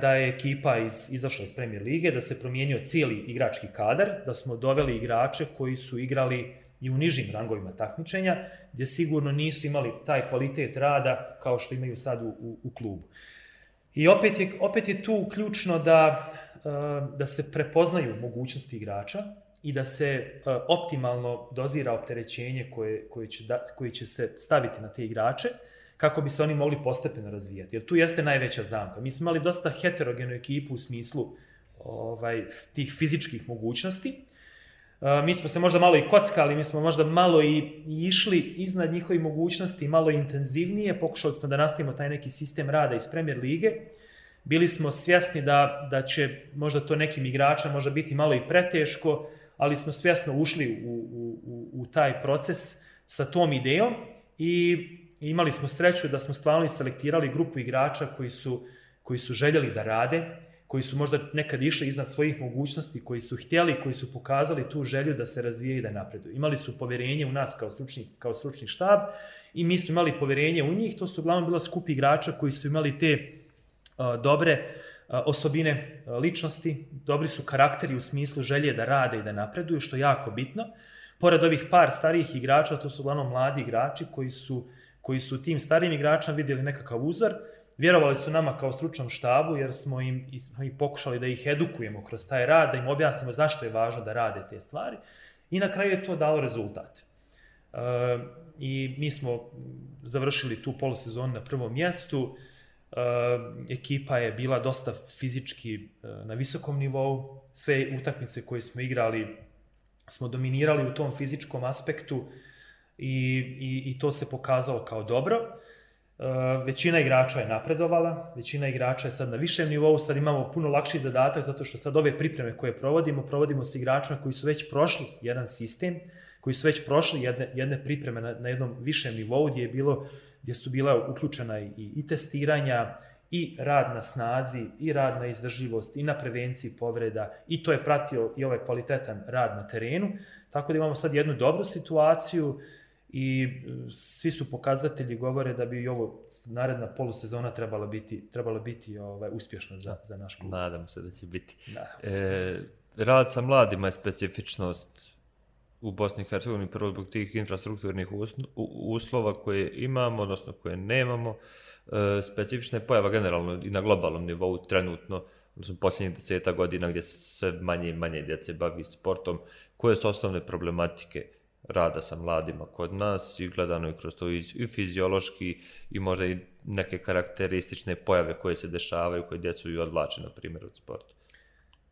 S2: da je ekipa iz, izašla iz Premier Lige, da se promijenio cijeli igrački kadar, da smo doveli igrače koji su igrali i u nižim rangovima takmičenja, gdje sigurno nisu imali taj kvalitet rada kao što imaju sad u, u, u klubu. I opet je, opet je tu ključno da, da se prepoznaju mogućnosti igrača i da se optimalno dozira opterećenje koje, koje, će, da, koje će se staviti na te igrače, kako bi se oni mogli postepeno razvijati. Jer tu jeste najveća zamka. Mi smo imali dosta heterogenu ekipu u smislu ovaj, tih fizičkih mogućnosti. Mi smo se možda malo i kockali, mi smo možda malo i, išli iznad njihovih mogućnosti, malo intenzivnije, pokušali smo da nastavimo taj neki sistem rada iz Premier lige. Bili smo svjesni da, da će možda to nekim igračama možda biti malo i preteško, ali smo svjesno ušli u, u, u, u taj proces sa tom idejom i imali smo sreću da smo stvarno selektirali grupu igrača koji su, koji su željeli da rade, koji su možda nekad išli iznad svojih mogućnosti, koji su htjeli, koji su pokazali tu želju da se razvije i da napreduju. Imali su povjerenje u nas kao stručni, kao stručni štab i mi smo imali povjerenje u njih. To su uglavnom bila skupi igrača koji su imali te uh, dobre uh, osobine uh, ličnosti, dobri su karakteri u smislu želje da rade i da napreduju, što je jako bitno. Pored ovih par starijih igrača, to su uglavnom mladi igrači koji su, koji su tim starijim igračama vidjeli nekakav uzor, vjerovali su nama kao stručnom štabu jer smo im i pokušali da ih edukujemo kroz taj rad, da im objasnimo zašto je važno da rade te stvari i na kraju je to dalo rezultat. E, I mi smo završili tu polusezonu na prvom mjestu, e, ekipa je bila dosta fizički e, na visokom nivou, sve utakmice koje smo igrali smo dominirali u tom fizičkom aspektu i, i, i to se pokazalo kao dobro. Uh, većina igrača je napredovala, većina igrača je sad na višem nivou, sad imamo puno lakši zadatak zato što sad ove pripreme koje provodimo, provodimo s igračima koji su već prošli jedan sistem, koji su već prošli jedne, jedne pripreme na, na jednom višem nivou gdje je bilo gdje su bila uključena i, i testiranja, i rad na snazi, i rad na izdržljivost, i na prevenciji povreda, i to je pratio i ovaj kvalitetan rad na terenu. Tako da imamo sad jednu dobru situaciju, i e, svi su pokazatelji govore da bi i ovo naredna polusezona trebala biti trebala biti ovaj uspješna za za naš klub.
S1: Nadam se da će biti. E, rad sa mladima je specifičnost u Bosni i Hercegovini prvo zbog tih infrastrukturnih uslova koje imamo, odnosno koje nemamo. E, specifična je pojava generalno i na globalnom nivou trenutno, odnosno posljednjih deseta godina gdje se sve manje i manje djece bavi sportom. Koje su osnovne problematike rada sa mladima kod nas i gledano i kroz to i, fiziološki i možda i neke karakteristične pojave koje se dešavaju koje djecu i odvlače, na primjer, od sporta.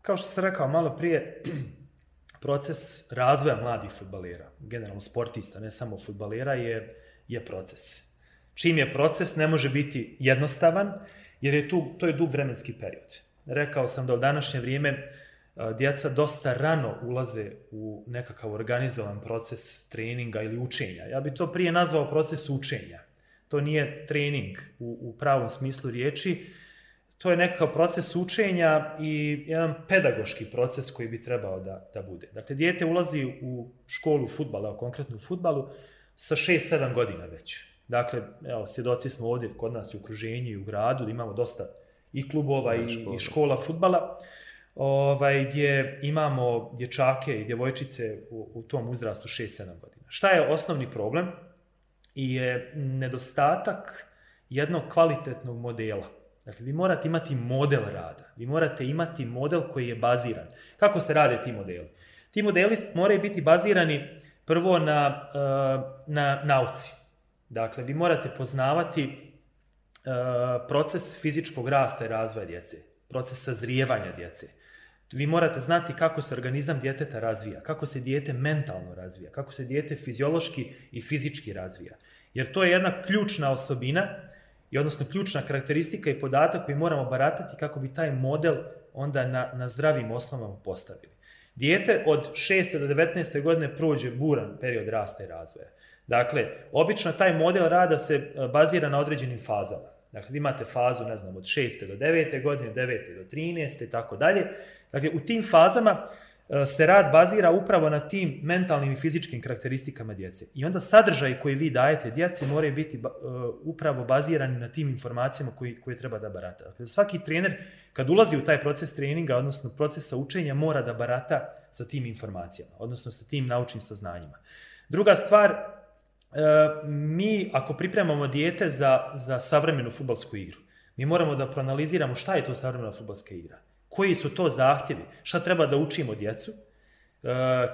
S2: Kao što sam rekao malo prije, proces razvoja mladih futbalera, generalno sportista, ne samo futbalera, je, je proces. Čim je proces, ne može biti jednostavan, jer je tu, to je dug vremenski period. Rekao sam da u današnje vrijeme djeca dosta rano ulaze u nekakav organizovan proces treninga ili učenja. Ja bih to prije nazvao proces učenja. To nije trening u, u pravom smislu riječi, to je nekakav proces učenja i jedan pedagoški proces koji bi trebao da, da bude. Dakle, dijete ulazi u školu futbala, konkretno u futbalu, sa 6-7 godina već. Dakle, evo, svjedoci smo ovdje kod nas u okruženju i u gradu, da imamo dosta i klubova i, i škola futbala. Ovaj, gdje imamo dječake i djevojčice u, u tom uzrastu 6-7 godina. Šta je osnovni problem? I je nedostatak jednog kvalitetnog modela. Dakle, vi morate imati model rada. Vi morate imati model koji je baziran. Kako se rade ti modeli? Ti modeli moraju biti bazirani prvo na, eh, na nauci. Dakle, vi morate poznavati eh, proces fizičkog rasta i razvoja djece, proces sazrijevanja djece. Vi morate znati kako se organizam djeteta razvija, kako se dijete mentalno razvija, kako se dijete fiziološki i fizički razvija. Jer to je jedna ključna osobina i odnosno ključna karakteristika i podatak koji moramo baratati kako bi taj model onda na, na zdravim osnovama postavili. Dijete od 6. do 19. godine prođe buran period rasta i razvoja. Dakle, obično taj model rada se e, bazira na određenim fazama. Dakle, imate fazu, ne znam, od 6. do 9. godine, 9. do 13. i tako dalje. Dakle, u tim fazama e, se rad bazira upravo na tim mentalnim i fizičkim karakteristikama djece. I onda sadržaj koji vi dajete djeci moraju biti uh, upravo bazirani na tim informacijama koji, koje treba da barata. Dakle, svaki trener kad ulazi u taj proces treninga, odnosno procesa učenja, mora da barata sa tim informacijama, odnosno sa tim naučnim saznanjima. Druga stvar, uh, mi ako pripremamo dijete za, za savremenu futbalsku igru, mi moramo da proanaliziramo šta je to savremena futbalska igra koji su to zahtjevi, šta treba da učimo djecu, e,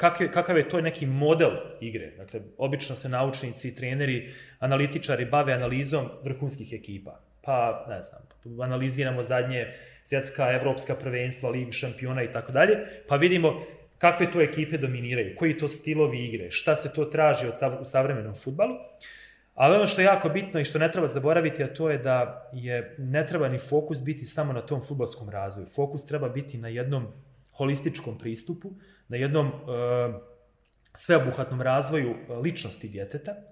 S2: kakav, kakav je to neki model igre. Dakle, obično se naučnici, treneri, analitičari bave analizom vrhunskih ekipa. Pa, ne znam, analiziramo zadnje svjetska, evropska prvenstva, lig šampiona i tako dalje, pa vidimo kakve to ekipe dominiraju, koji to stilovi igre, šta se to traži od sav, u savremenom futbalu. Ali ono što je jako bitno i što ne treba zaboraviti, a to je da je, ne treba ni fokus biti samo na tom futbolskom razvoju. Fokus treba biti na jednom holističkom pristupu, na jednom e, sveobuhvatnom razvoju ličnosti djeteta. E,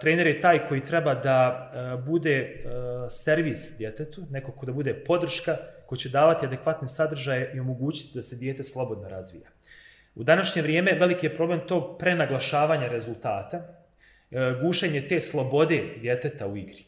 S2: trener je taj koji treba da e, bude e, servis djetetu, neko ko da bude podrška, ko će davati adekvatne sadržaje i omogućiti da se dijete slobodno razvija. U današnje vrijeme veliki je problem tog prenaglašavanja rezultata, E, gušenje te slobode djeteta u igri.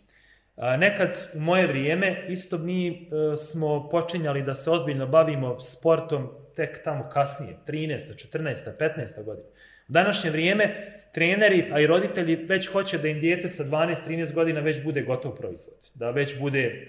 S2: Nekad u moje vrijeme isto mi e, smo počinjali da se ozbiljno bavimo sportom tek tamo kasnije, 13. 14. 15. godina. U današnje vrijeme treneri, a i roditelji već hoće da im dijete sa 12-13 godina već bude gotov proizvod, da već bude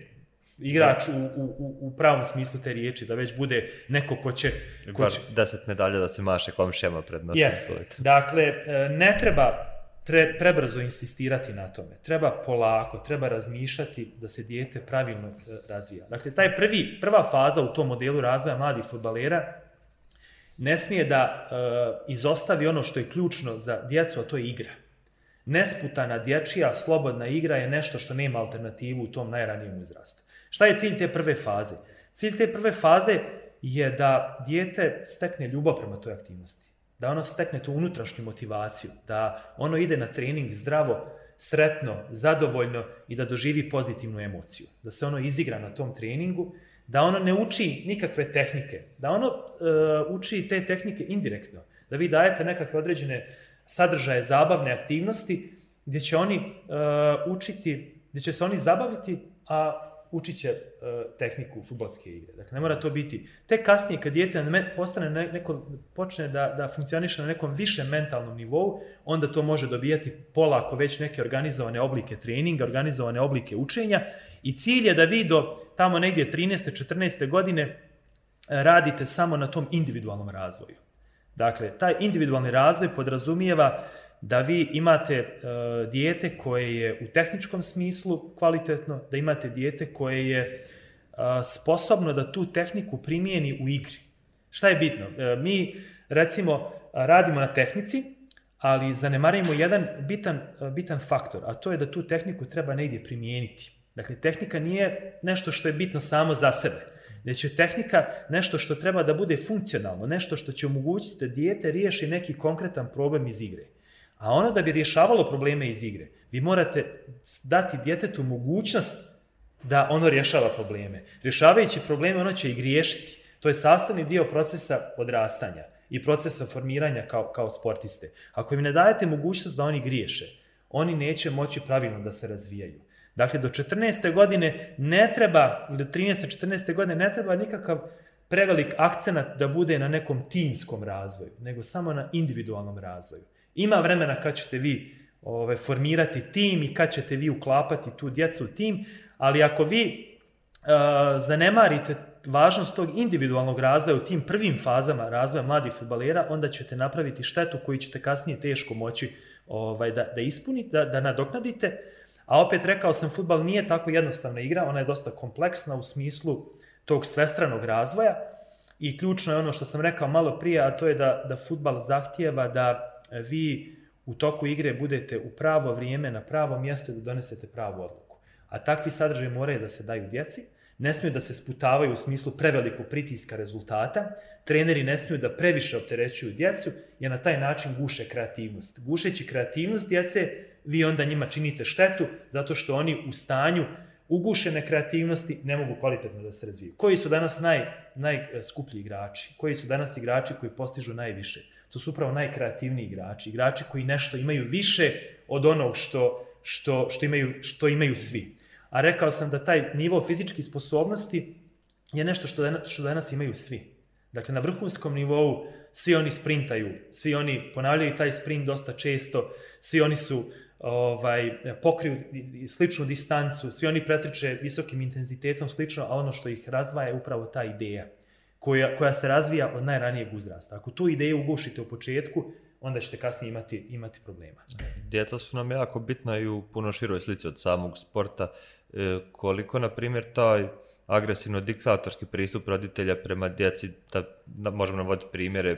S2: igrač u, u, u pravom smislu te riječi, da već bude neko ko će...
S1: Ko će... deset medalja da se maše komšijama pred nosom.
S2: Yes. Dakle, e, ne treba tre, prebrzo insistirati na tome. Treba polako, treba razmišljati da se dijete pravilno e, razvija. Dakle, taj prvi, prva faza u tom modelu razvoja mladih futbalera ne smije da e, izostavi ono što je ključno za djecu, a to je igra. Nesputana dječija, slobodna igra je nešto što nema alternativu u tom najranijem uzrastu. Šta je cilj te prve faze? Cilj te prve faze je da dijete stekne ljubav prema toj aktivnosti da ono stekne tu unutrašnju motivaciju, da ono ide na trening zdravo, sretno, zadovoljno i da doživi pozitivnu emociju. Da se ono izigra na tom treningu, da ono ne uči nikakve tehnike, da ono uh, uči te tehnike indirektno, da vi dajete nekakve određene sadržaje, zabavne aktivnosti, gdje će oni uh, učiti, gdje će se oni zabaviti, a učit će uh, tehniku futbolske igre. Dakle, ne mora to biti. Tek kasnije, kad dijete postane neko, počne da, da funkcioniše na nekom višem mentalnom nivou, onda to može dobijati polako već neke organizovane oblike treninga, organizovane oblike učenja i cilj je da vi do tamo negdje 13. 14. godine radite samo na tom individualnom razvoju. Dakle, taj individualni razvoj podrazumijeva da vi imate uh, dijete koje je u tehničkom smislu kvalitetno, da imate dijete koje je uh, sposobno da tu tehniku primijeni u igri. Šta je bitno? Uh, mi, recimo, radimo na tehnici, ali zanemarimo jedan bitan, bitan faktor, a to je da tu tehniku treba negdje primijeniti. Dakle, tehnika nije nešto što je bitno samo za sebe, već je tehnika nešto što treba da bude funkcionalno, nešto što će omogućiti da dijete riješi neki konkretan problem iz igre. A ono da bi rješavalo probleme iz igre, vi morate dati djetetu mogućnost da ono rješava probleme. Rješavajući probleme, ono će i griješiti. To je sastavni dio procesa odrastanja i procesa formiranja kao, kao sportiste. Ako im ne dajete mogućnost da oni griješe, oni neće moći pravilno da se razvijaju. Dakle, do 14. godine ne treba, do 13. 14. godine ne treba nikakav prevelik akcenat da bude na nekom timskom razvoju, nego samo na individualnom razvoju. Ima vremena kad ćete vi ove, formirati tim i kad ćete vi uklapati tu djecu u tim, ali ako vi uh, zanemarite važnost tog individualnog razvoja u tim prvim fazama razvoja mladih futbalera, onda ćete napraviti štetu koju ćete kasnije teško moći ovaj, da, da ispunite, da, da nadoknadite. A opet rekao sam, futbal nije tako jednostavna igra, ona je dosta kompleksna u smislu tog svestranog razvoja i ključno je ono što sam rekao malo prije, a to je da, da futbal zahtijeva da vi u toku igre budete u pravo vrijeme, na pravo mjesto i da donesete pravu odluku. A takvi sadržaj moraju da se daju djeci, ne smiju da se sputavaju u smislu prevelikog pritiska rezultata, treneri ne smiju da previše opterećuju djecu, jer na taj način guše kreativnost. Gušeći kreativnost djece, vi onda njima činite štetu, zato što oni u stanju ugušene kreativnosti ne mogu kvalitetno da se razviju. Koji su danas naj, najskuplji igrači? Koji su danas igrači koji postižu najviše? To su upravo najkreativniji igrači. Igrači koji nešto imaju više od onog što, što, što, imaju, što imaju svi. A rekao sam da taj nivo fizičkih sposobnosti je nešto što danas, što danas imaju svi. Dakle, na vrhunskom nivou svi oni sprintaju, svi oni ponavljaju taj sprint dosta često, svi oni su ovaj, pokriju sličnu distancu, svi oni pretriče visokim intenzitetom slično, a ono što ih razdvaja je upravo ta ideja koja, koja se razvija od najranijeg uzrasta. Ako tu ideju ugušite u početku, onda ćete kasnije imati, imati problema.
S1: Djeca su nam jako bitna i u puno široj slici od samog sporta. E, koliko, na primjer, taj agresivno-diktatorski pristup roditelja prema djeci, da, da možemo navoditi primjere,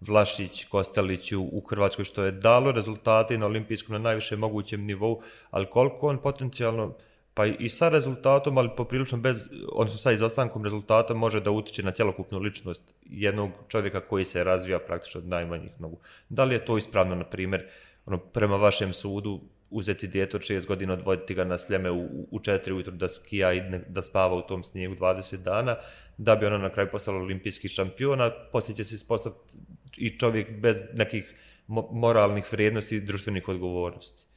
S1: Vlašić, Kostelić u, u Hrvatskoj, što je dalo rezultate na olimpijskom na najviše mogućem nivou, ali koliko on potencijalno pa i sa rezultatom, ali poprilično bez, odnosno sa izostankom rezultata može da utiče na cjelokupnu ličnost jednog čovjeka koji se razvija praktično od najmanjih nogu. Da li je to ispravno, na primjer, ono, prema vašem sudu, uzeti djeto od 6 godina, odvoditi ga na sljeme u, u 4 ujutru da skija i da spava u tom snijegu 20 dana, da bi ona na kraju postala olimpijski šampion, a poslije će se ispostaviti i čovjek bez nekih moralnih vrijednosti i društvenih odgovornosti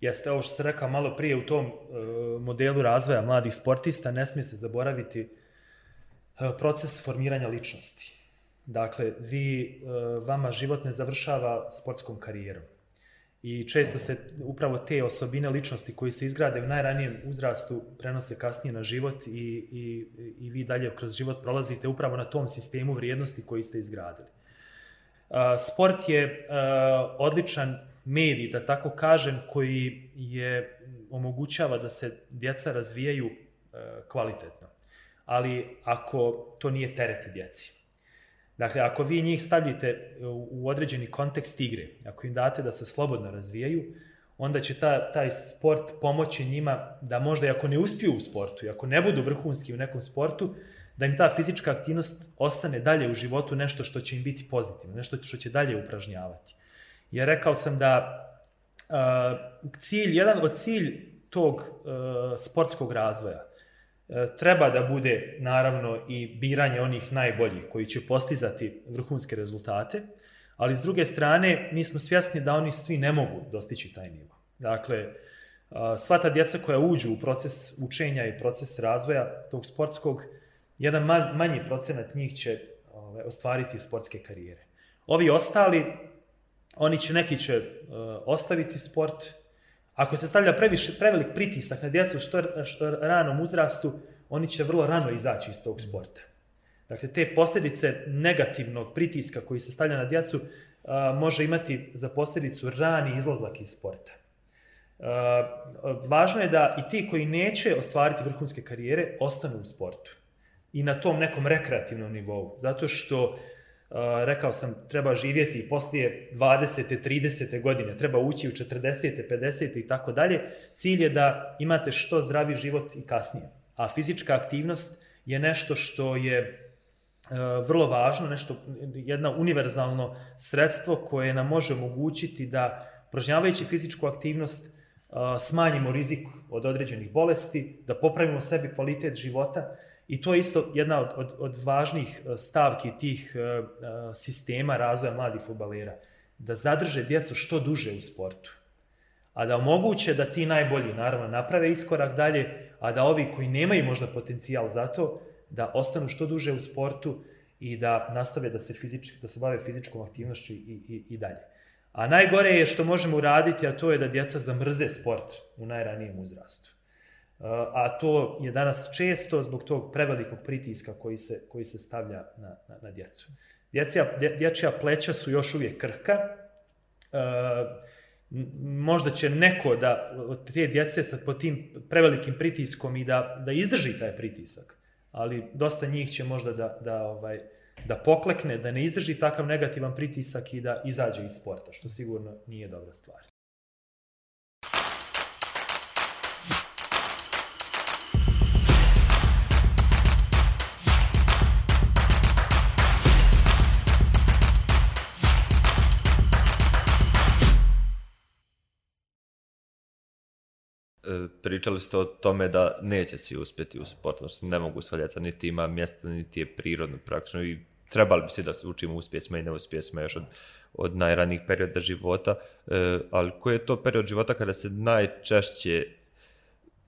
S2: jeste ovo što ste rekao malo prije u tom uh, modelu razvoja mladih sportista, ne smije se zaboraviti uh, proces formiranja ličnosti. Dakle, vi, uh, vama život ne završava sportskom karijerom. I često se upravo te osobine ličnosti koji se izgrade u najranijem uzrastu prenose kasnije na život i, i, i vi dalje kroz život prolazite upravo na tom sistemu vrijednosti koji ste izgradili. Sport je odličan medij, da tako kažem, koji je omogućava da se djeca razvijaju e, kvalitetno. Ali ako to nije teret djeci. Dakle, ako vi njih stavljate u određeni kontekst igre, ako im date da se slobodno razvijaju, onda će ta, taj sport pomoći njima da možda i ako ne uspiju u sportu, i ako ne budu vrhunski u nekom sportu, da im ta fizička aktivnost ostane dalje u životu nešto što će im biti pozitivno, nešto što će dalje upražnjavati. Ja rekao sam da uh, cilj, jedan od cilj tog uh, sportskog razvoja uh, treba da bude naravno i biranje onih najboljih koji će postizati vrhunske rezultate, ali s druge strane mi smo svjesni da oni svi ne mogu dostići taj nivo. Dakle, uh, sva ta djeca koja uđu u proces učenja i proces razvoja tog sportskog, jedan manji procenat njih će ovaj, ostvariti sportske karijere. Ovi ostali oni će, neki će uh, ostaviti sport. Ako se stavlja previše, prevelik pritisak na djecu što, što ranom uzrastu, oni će vrlo rano izaći iz tog sporta. Dakle, te posljedice negativnog pritiska koji se stavlja na djecu uh, može imati za posljedicu rani izlazak iz sporta. Uh, važno je da i ti koji neće ostvariti vrhunske karijere ostanu u sportu i na tom nekom rekreativnom nivou. Zato što rekao sam, treba živjeti poslije 20. 30. godine, treba ući u 40. 50. i tako dalje. Cilj je da imate što zdravi život i kasnije. A fizička aktivnost je nešto što je vrlo važno, nešto, jedna univerzalno sredstvo koje nam može omogućiti da, prožnjavajući fizičku aktivnost, smanjimo rizik od određenih bolesti, da popravimo sebi kvalitet života, I to je isto jedna od, od, od važnih e, stavki tih uh, sistema razvoja mladih futbalera. Da zadrže djecu što duže u sportu. A da omoguće da ti najbolji, naravno, naprave iskorak dalje, a da ovi koji nemaju možda potencijal za to, da ostanu što duže u sportu i da nastave da se, fizički, da se bave fizičkom aktivnošću i, i, i dalje. A najgore je što možemo uraditi, a to je da djeca zamrze sport u najranijem uzrastu. A to je danas često zbog tog prevelikog pritiska koji se, koji se stavlja na, na, na djecu. Djecija, dječja pleća su još uvijek krhka, možda će neko da od te djece sa pod tim prevelikim pritiskom i da, da izdrži taj pritisak, ali dosta njih će možda da, da, ovaj, da poklekne, da ne izdrži takav negativan pritisak i da izađe iz sporta, što sigurno nije dobra stvar.
S1: Pričali ste o tome da neće si uspjeti u sportu, znači ne mogu sva djeca, niti ima mjesta, niti je prirodno praktično i trebali bi se da se učimo uspjesima i neuspjesima još od, od najranijih perioda života, e, ali koji je to period života kada se najčešće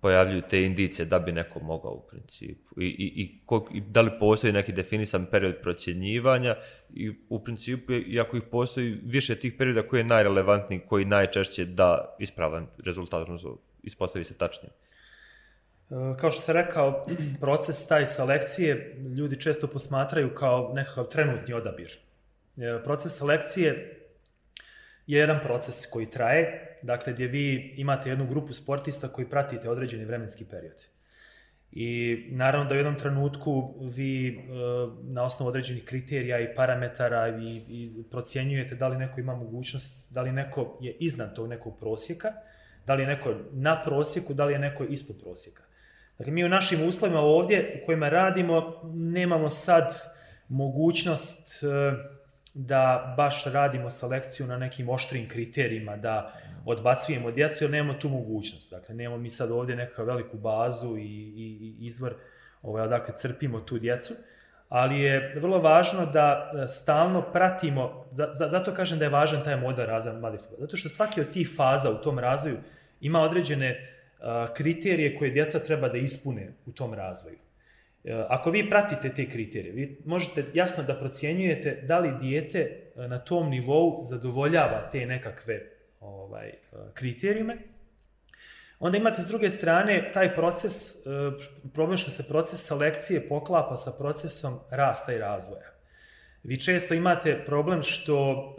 S1: pojavljuju te indicije da bi neko mogao u principu? I, i, i, kog, i da li postoji neki definisan period procjenjivanja? I u principu iako ih postoji više tih perioda koji je najrelevantniji, koji najčešće da ispravan rezultat, ispostavi se tačnije.
S2: E, kao što sam rekao, proces taj selekcije ljudi često posmatraju kao nekakav trenutni odabir. E, proces selekcije je jedan proces koji traje, dakle gdje vi imate jednu grupu sportista koji pratite određeni vremenski period. I naravno da u jednom trenutku vi e, na osnovu određenih kriterija i parametara i, i procjenjujete da li neko ima mogućnost, da li neko je iznad tog nekog prosjeka, Da li je neko na prosjeku, da li je neko ispod prosjeka. Dakle, mi u našim uslovima ovdje u kojima radimo nemamo sad mogućnost e, da baš radimo selekciju na nekim oštrim kriterijima, da odbacujemo djecu, jer nemamo tu mogućnost. Dakle, nemamo mi sad ovdje nekakvu veliku bazu i, i, i izvor, ovaj, dakle, crpimo tu djecu, ali je vrlo važno da e, stalno pratimo, zato kažem da je važan taj model razvoja mladih zato što svaki od tih faza u tom razvoju ima određene kriterije koje djeca treba da ispune u tom razvoju. E, ako vi pratite te kriterije, vi možete jasno da procjenjujete da li dijete na tom nivou zadovoljava te nekakve ovaj, kriterijume, onda imate s druge strane taj proces, e, problem što se proces selekcije poklapa sa procesom rasta i razvoja. Vi često imate problem što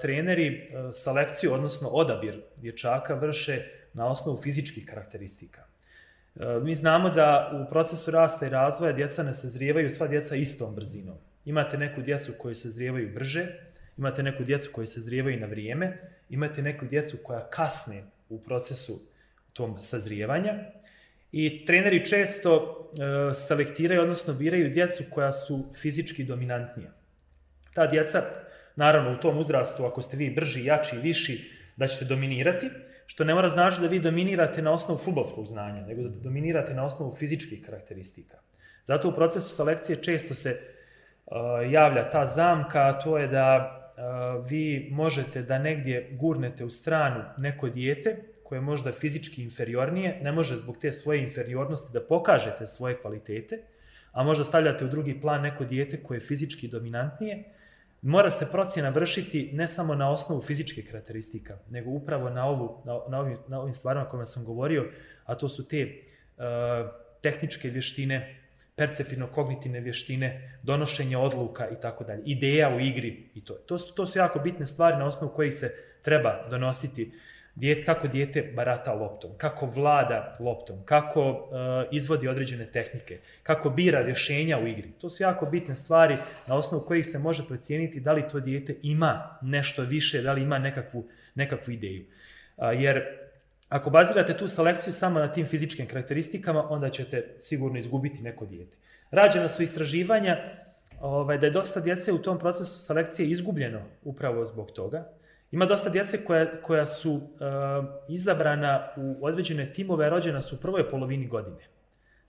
S2: treneri selekciju, odnosno odabir dječaka vrše na osnovu fizičkih karakteristika. Uh, mi znamo da u procesu rasta i razvoja djeca ne sazrijevaju sva djeca istom brzinom. Imate neku djecu koju sazrijevaju brže, imate neku djecu koju sazrijevaju na vrijeme, imate neku djecu koja kasne u procesu tom sazrijevanja. I treneri često uh, selektiraju, odnosno biraju djecu koja su fizički dominantnija ta djeca, naravno u tom uzrastu, ako ste vi brži, jači, viši, da ćete dominirati, što ne mora znači da vi dominirate na osnovu futbolskog znanja, nego da dominirate na osnovu fizičkih karakteristika. Zato u procesu selekcije često se javlja ta zamka, a to je da vi možete da negdje gurnete u stranu neko dijete koje je možda fizički inferiornije, ne može zbog te svoje inferiornosti da pokažete svoje kvalitete, a možda stavljate u drugi plan neko dijete koje je fizički dominantnije, mora se procjena vršiti ne samo na osnovu fizičke karakteristika, nego upravo na, ovu, na, na, ovim, na ovim stvarima kojima sam govorio, a to su te uh, tehničke vještine, perceptivno-kognitivne vještine, donošenje odluka i tako dalje, ideja u igri i to. To su, to su jako bitne stvari na osnovu kojih se treba donositi Dijet, kako dijete barata loptom, kako vlada loptom, kako uh, izvodi određene tehnike, kako bira rješenja u igri. To su jako bitne stvari na osnovu kojih se može procijeniti da li to dijete ima nešto više, da li ima nekakvu, nekakvu ideju. Uh, jer ako bazirate tu selekciju samo na tim fizičkim karakteristikama, onda ćete sigurno izgubiti neko dijete. Rađena su istraživanja ovaj, da je dosta djece u tom procesu selekcije izgubljeno upravo zbog toga. Ima dosta djece koja, koja su uh, izabrana u određene timove, rođena su u prvoj polovini godine.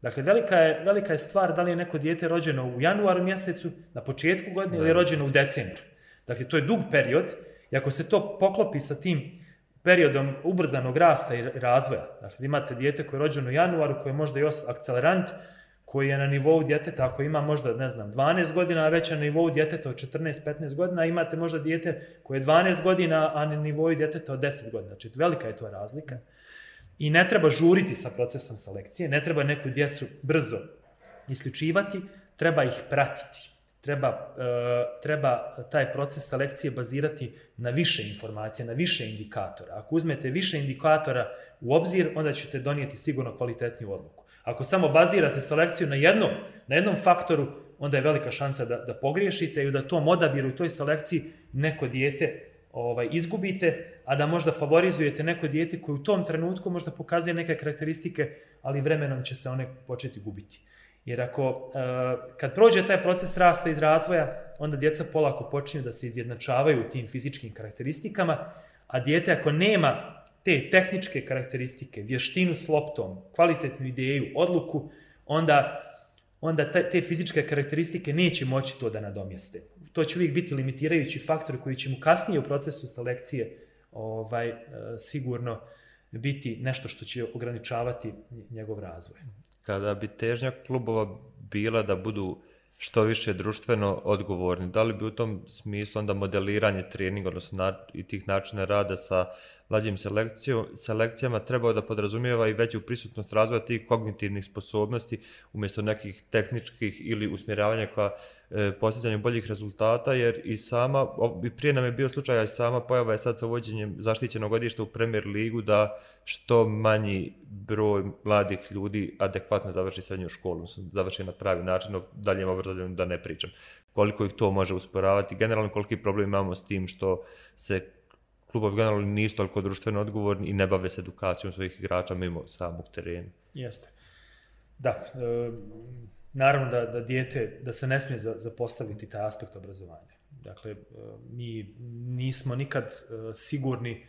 S2: Dakle, velika je, velika je stvar da li je neko dijete rođeno u januaru mjesecu, na početku godine, ili je rođeno u decembru. Dakle, to je dug period i ako se to poklopi sa tim periodom ubrzanog rasta i razvoja, dakle, imate dijete koje je rođeno u januaru, koje je možda i akcelerant, koji je na nivou djeteta, ako ima možda, ne znam, 12 godina, a već na nivou djeteta od 14-15 godina, imate možda dijete koje je 12 godina, a na nivou djeteta od 10 godina. Znači, velika je to razlika. I ne treba žuriti sa procesom selekcije, ne treba neku djecu brzo isključivati, treba ih pratiti. Treba, uh, treba taj proces selekcije bazirati na više informacija, na više indikatora. Ako uzmete više indikatora u obzir, onda ćete donijeti sigurno kvalitetniju odluku. Ako samo bazirate selekciju na jednom, na jednom faktoru, onda je velika šansa da, da pogriješite i da tom odabiru u toj selekciji neko dijete ovaj, izgubite, a da možda favorizujete neko dijete koje u tom trenutku možda pokazuje neke karakteristike, ali vremenom će se one početi gubiti. Jer ako, eh, kad prođe taj proces rasta iz razvoja, onda djeca polako počinju da se izjednačavaju tim fizičkim karakteristikama, a dijete ako nema te tehničke karakteristike, vještinu s loptom, kvalitetnu ideju, odluku, onda, onda te, te fizičke karakteristike neće moći to da nadomjeste. To će uvijek biti limitirajući faktor koji će mu kasnije u procesu selekcije ovaj, eh, sigurno biti nešto što će ograničavati njegov razvoj.
S1: Kada bi težnja klubova bila da budu što više društveno odgovorni, da li bi u tom smislu onda modeliranje treninga, odnosno na, i tih načina rada sa mlađim selekcijama trebao da podrazumijeva i veću prisutnost razvoja tih kognitivnih sposobnosti umjesto nekih tehničkih ili usmjeravanja ka e, postizanju boljih rezultata, jer i sama, i prije nam je bio slučaj, a i sama pojava je sad sa uvođenjem zaštićenog godišta u Premier ligu da što manji broj mladih ljudi adekvatno završi srednju školu, završi na pravi način, o daljem obrazovanju da ne pričam. Koliko ih to može usporavati, generalno koliki problem imamo s tim što se klubovi generalno nisu toliko društveno odgovorni i ne bave se edukacijom svojih igrača mimo samog terena.
S2: Jeste. Da, e, naravno da, da dijete, da se ne smije za, zapostaviti taj aspekt obrazovanja. Dakle, e, mi nismo nikad e, sigurni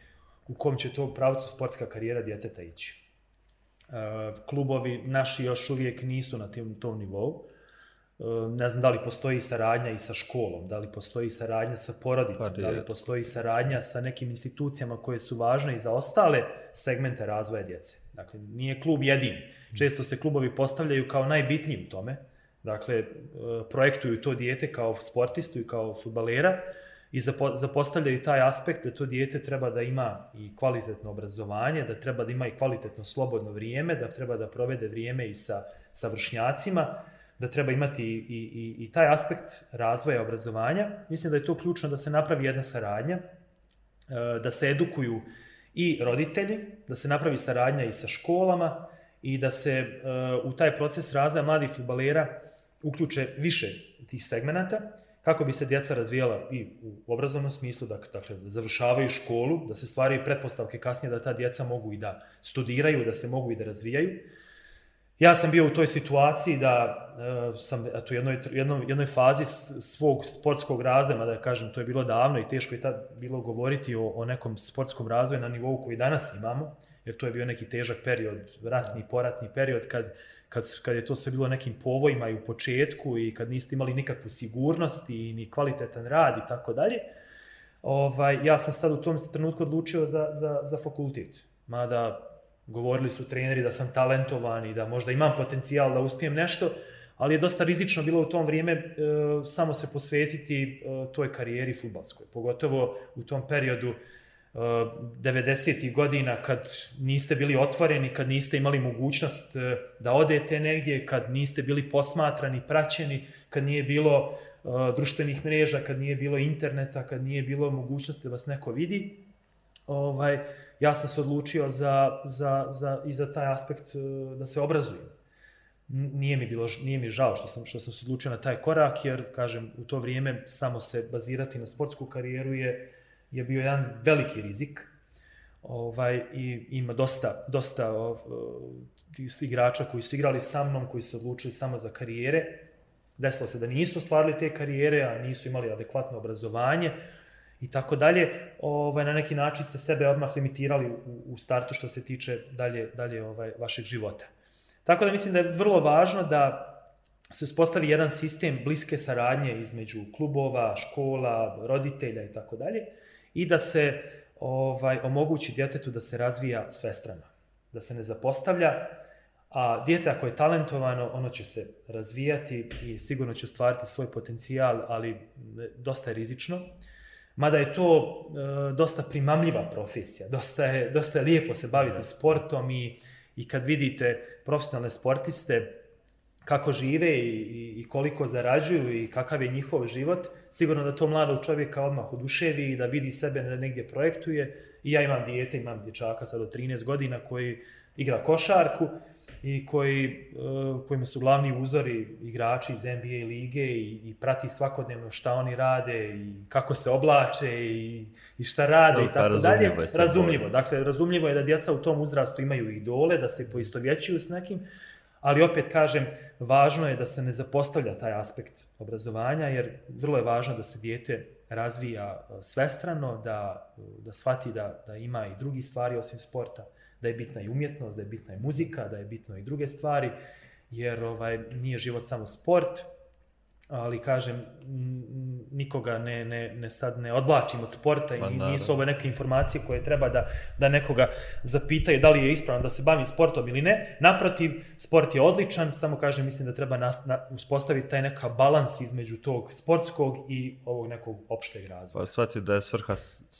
S2: u kom će to pravcu sportska karijera djeteta ići. E, klubovi naši još uvijek nisu na tim, tom nivou. Ehm, ne znam da li postoji saradnja i sa školom, da li postoji saradnja sa porodicom, pa, da li postoji saradnja sa nekim institucijama koje su važne i za ostale segmente razvoja djece. Dakle, nije klub jedin. Često se klubovi postavljaju kao najbitniji u tome. Dakle, ehm, projektuju to dijete kao sportistu i kao futbalera i zapostavljaju taj aspekt da to dijete treba da ima i kvalitetno obrazovanje, da treba da ima i kvalitetno slobodno vrijeme, da treba da provede vrijeme i sa, sa vršnjacima, da treba imati i, i, i taj aspekt razvoja obrazovanja. Mislim da je to ključno da se napravi jedna saradnja, e, da se edukuju i roditelji, da se napravi saradnja i sa školama i da se e, u taj proces razvoja mladih futbalera uključe više tih segmenata kako bi se djeca razvijala i u obrazovnom smislu, dakle da završavaju školu, da se stvaraju pretpostavke kasnije da ta djeca mogu i da studiraju, da se mogu i da razvijaju. Ja sam bio u toj situaciji da uh, sam eto, u jednoj, jednoj, jednoj fazi svog sportskog razvoja, da kažem, to je bilo davno i teško je tad bilo govoriti o, o nekom sportskom razvoju na nivou koji danas imamo, jer to je bio neki težak period, ratni, poratni period, kad, kad, kad je to sve bilo nekim povojima i u početku i kad niste imali nikakvu sigurnost i ni kvalitetan rad i tako dalje. Ovaj, ja sam sad u tom trenutku odlučio za, za, za fakultet. Mada Govorili su treneri da sam talentovan i da možda imam potencijal da uspijem nešto, ali je dosta rizično bilo u tom vrijeme e, samo se posvetiti e, toj karijeri futbalskoj. Pogotovo u tom periodu e, 90. godina kad niste bili otvoreni, kad niste imali mogućnost e, da odete negdje, kad niste bili posmatrani, praćeni, kad nije bilo e, društvenih mreža, kad nije bilo interneta, kad nije bilo mogućnosti da vas neko vidi. Ovaj, ja sam se odlučio za, za, za, i za taj aspekt e, da se obrazujem. Nije mi, bilo, nije mi žao što sam, što sam se odlučio na taj korak, jer, kažem, u to vrijeme samo se bazirati na sportsku karijeru je, je bio jedan veliki rizik. Ovaj, I ima dosta, dosta uh, igrača koji su igrali sa mnom, koji su odlučili samo za karijere. Desilo se da nisu stvarili te karijere, a nisu imali adekvatno obrazovanje, i tako dalje, ovaj, na neki način ste sebe odmah limitirali u, u startu što se tiče dalje, dalje ovaj, vašeg života. Tako da mislim da je vrlo važno da se uspostavi jedan sistem bliske saradnje između klubova, škola, roditelja i tako dalje i da se ovaj omogući djetetu da se razvija svestrano, da se ne zapostavlja, A dijete ako je talentovano, ono će se razvijati i sigurno će stvariti svoj potencijal, ali dosta je rizično. Mada je to e, dosta primamljiva profesija, dosta je, dosta je lijepo se baviti sportom i, i kad vidite profesionalne sportiste kako žive i, i, koliko zarađuju i kakav je njihov život, sigurno da to mladog čovjeka odmah oduševi i da vidi sebe da negdje projektuje. I ja imam dijete, imam dječaka sad od 13 godina koji igra košarku i koji, uh, kojima su glavni uzori igrači iz NBA lige i, i prati svakodnevno šta oni rade i kako se oblače i, i šta rade i tako dalje. Razumljivo. Dakle, razumljivo je da djeca u tom uzrastu imaju idole, da se poistovjećuju s nekim, ali opet kažem, važno je da se ne zapostavlja taj aspekt obrazovanja, jer vrlo je važno da se dijete razvija svestrano, da, da shvati da, da ima i drugi stvari osim sporta, da je bitna i umjetnost, da je bitna i muzika, da je bitno i druge stvari, jer ovaj nije život samo sport, ali kažem, nikoga ne, ne, ne sad ne odvlačim od sporta i Ma, nisu ove neke informacije koje treba da, da nekoga zapitaju da li je ispravno da se bavim sportom ili ne. Naprotiv, sport je odličan, samo kažem, mislim da treba nas, na, uspostaviti taj neka balans između tog sportskog i ovog nekog opšteg razvoja.
S1: Pa shvati da je svrha,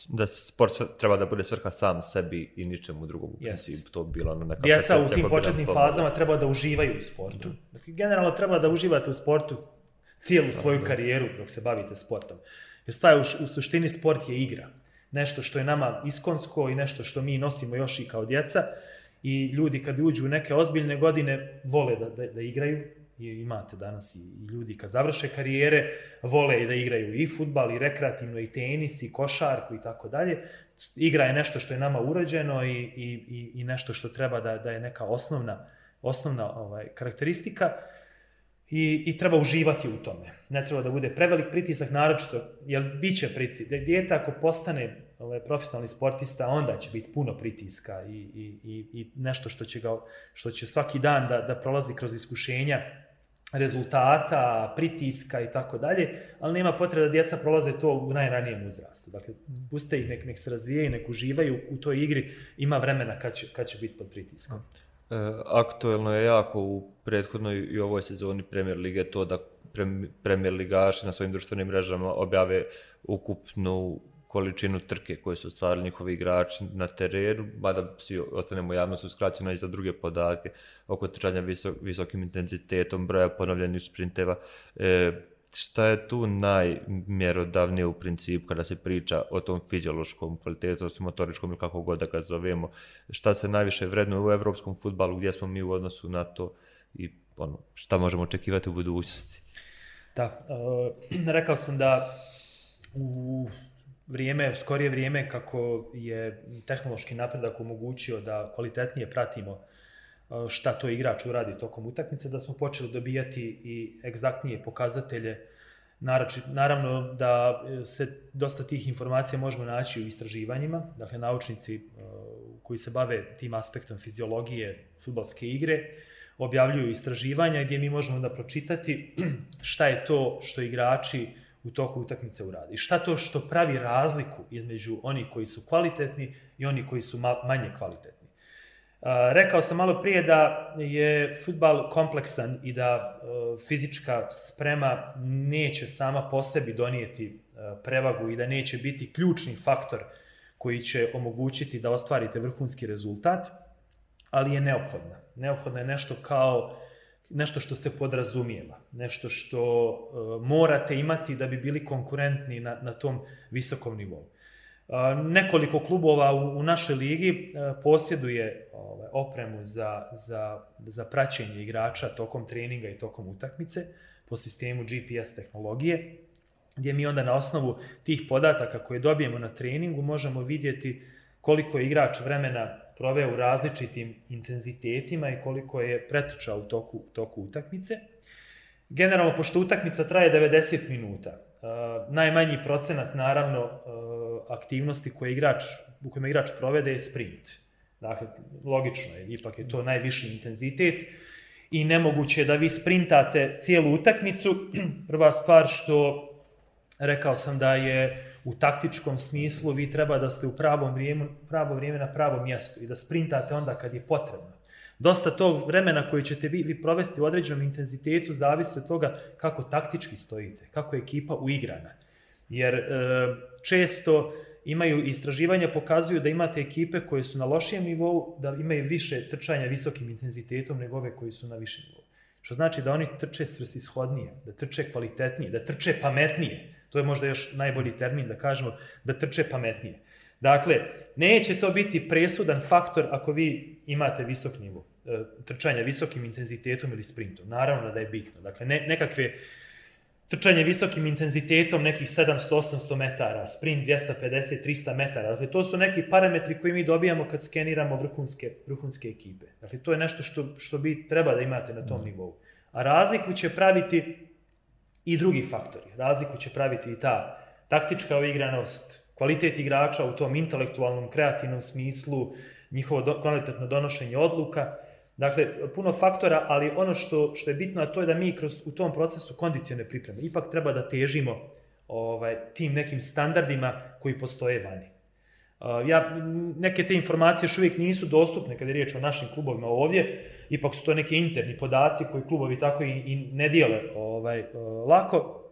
S1: da sport treba da bude svrha sam sebi i ničemu drugom u principu. To bila ono neka
S2: Djeca u tim početnim fazama treba da uživaju u sportu. Dakle, generalno treba da uživate u sportu cijelu svoju karijeru dok se bavite sportom. Jer staje u, u suštini sport je igra. Nešto što je nama iskonsko i nešto što mi nosimo još i kao djeca. I ljudi kad uđu u neke ozbiljne godine vole da, da, da igraju. I imate danas i, i ljudi kad završe karijere vole i da igraju i futbal i rekreativno i tenis i košarku i tako dalje. Igra je nešto što je nama urođeno i, i, i nešto što treba da, da je neka osnovna, osnovna ovaj, karakteristika. I, i treba uživati u tome. Ne treba da bude prevelik pritisak, naročito, jer bit će pritisak. Dijete ako postane ovaj, profesionalni sportista, onda će biti puno pritiska i, i, i, i nešto što će, ga, što će svaki dan da, da prolazi kroz iskušenja rezultata, pritiska i tako dalje, ali nema potrebe da djeca prolaze to u najranijem uzrastu. Dakle, puste ih, nek, nek se razvijaju, nek uživaju u toj igri, ima vremena kad će, kad će biti pod pritiskom.
S1: E, aktuelno je jako u prethodnoj i ovoj sezoni Premier Lige to da Premier Ligaši na svojim društvenim mrežama objave ukupnu količinu trke koje su ostvarili njihovi igrači na terenu, mada svi ostanemo javnost uskraćeno i za druge podatke oko trčanja visok, visokim intenzitetom, broja ponovljenih sprinteva. E, šta je tu najmjerodavnije u principu kada se priča o tom fiziološkom kvalitetu, o motoričkom ili kako god da ga zovemo, šta se najviše vredno u evropskom futbalu, gdje smo mi u odnosu na to i ono, šta možemo očekivati u budućnosti?
S2: Da, uh, rekao sam da u vrijeme, skorije vrijeme kako je tehnološki napredak omogućio da kvalitetnije pratimo šta to igrač uradi tokom utakmice, da smo počeli dobijati i egzaktnije pokazatelje. Naravno da e, se dosta tih informacija možemo naći u istraživanjima, dakle naučnici e, koji se bave tim aspektom fiziologije futbalske igre, objavljuju istraživanja gdje mi možemo da pročitati šta je to što igrači u toku utakmice uradi. Šta to što pravi razliku između onih koji su kvalitetni i oni koji su manje kvalitetni. Rekao sam malo prije da je futbal kompleksan i da e, fizička sprema neće sama po sebi donijeti e, prevagu i da neće biti ključni faktor koji će omogućiti da ostvarite vrhunski rezultat, ali je neophodna. Neophodna je nešto kao nešto što se podrazumijeva, nešto što e, morate imati da bi bili konkurentni na, na tom visokom nivou. Nekoliko klubova u, u našoj ligi posjeduje ovaj, opremu za, za, za praćenje igrača tokom treninga i tokom utakmice po sistemu GPS tehnologije, gdje mi onda na osnovu tih podataka koje dobijemo na treningu možemo vidjeti koliko je igrač vremena proveo u različitim intenzitetima i koliko je pretrčao u toku, toku utakmice. Generalno, pošto utakmica traje 90 minuta, Uh, najmanji procenat naravno uh, aktivnosti koje igrač u kojem igrač provede je sprint. Dakle logično je, ipak je to najviši intenzitet i nemoguće je da vi sprintate cijelu utakmicu. Prva stvar što rekao sam da je u taktičkom smislu vi treba da ste u pravom vrijeme, pravo vrijeme na pravom mjestu i da sprintate onda kad je potrebno. Dosta tog vremena koje ćete vi, vi provesti u određenom intenzitetu zavisi od toga kako taktički stojite, kako je ekipa uigrana. Jer e, često imaju istraživanja pokazuju da imate ekipe koje su na lošijem nivou, da imaju više trčanja visokim intenzitetom nego ove koji su na višem nivou. Što znači da oni trče svrsishodnije, da trče kvalitetnije, da trče pametnije. To je možda još najbolji termin da kažemo, da trče pametnije. Dakle, neće to biti presudan faktor ako vi imate visok nivo e, trčanja visokim intenzitetom ili sprintom. Naravno da je bitno. Dakle, ne, nekakve trčanje visokim intenzitetom nekih 700-800 metara, sprint 250-300 metara. Dakle, to su neki parametri koji mi dobijamo kad skeniramo vrhunske, vrhunske ekipe. Dakle, to je nešto što, što bi treba da imate na tom mm. nivou. A razliku će praviti i drugi faktori. Razliku će praviti i ta taktička uigranost, kvalitet igrača u tom intelektualnom, kreativnom smislu, njihovo do, kvalitetno donošenje odluka. Dakle, puno faktora, ali ono što, što je bitno, a to je da mi kroz, u tom procesu kondicione pripreme ipak treba da težimo ovaj, tim nekim standardima koji postoje vani. Uh, ja, neke te informacije još uvijek nisu dostupne kada je riječ o našim klubovima ovdje, ipak su to neki interni podaci koji klubovi tako i, i ne dijele ovaj, uh, lako,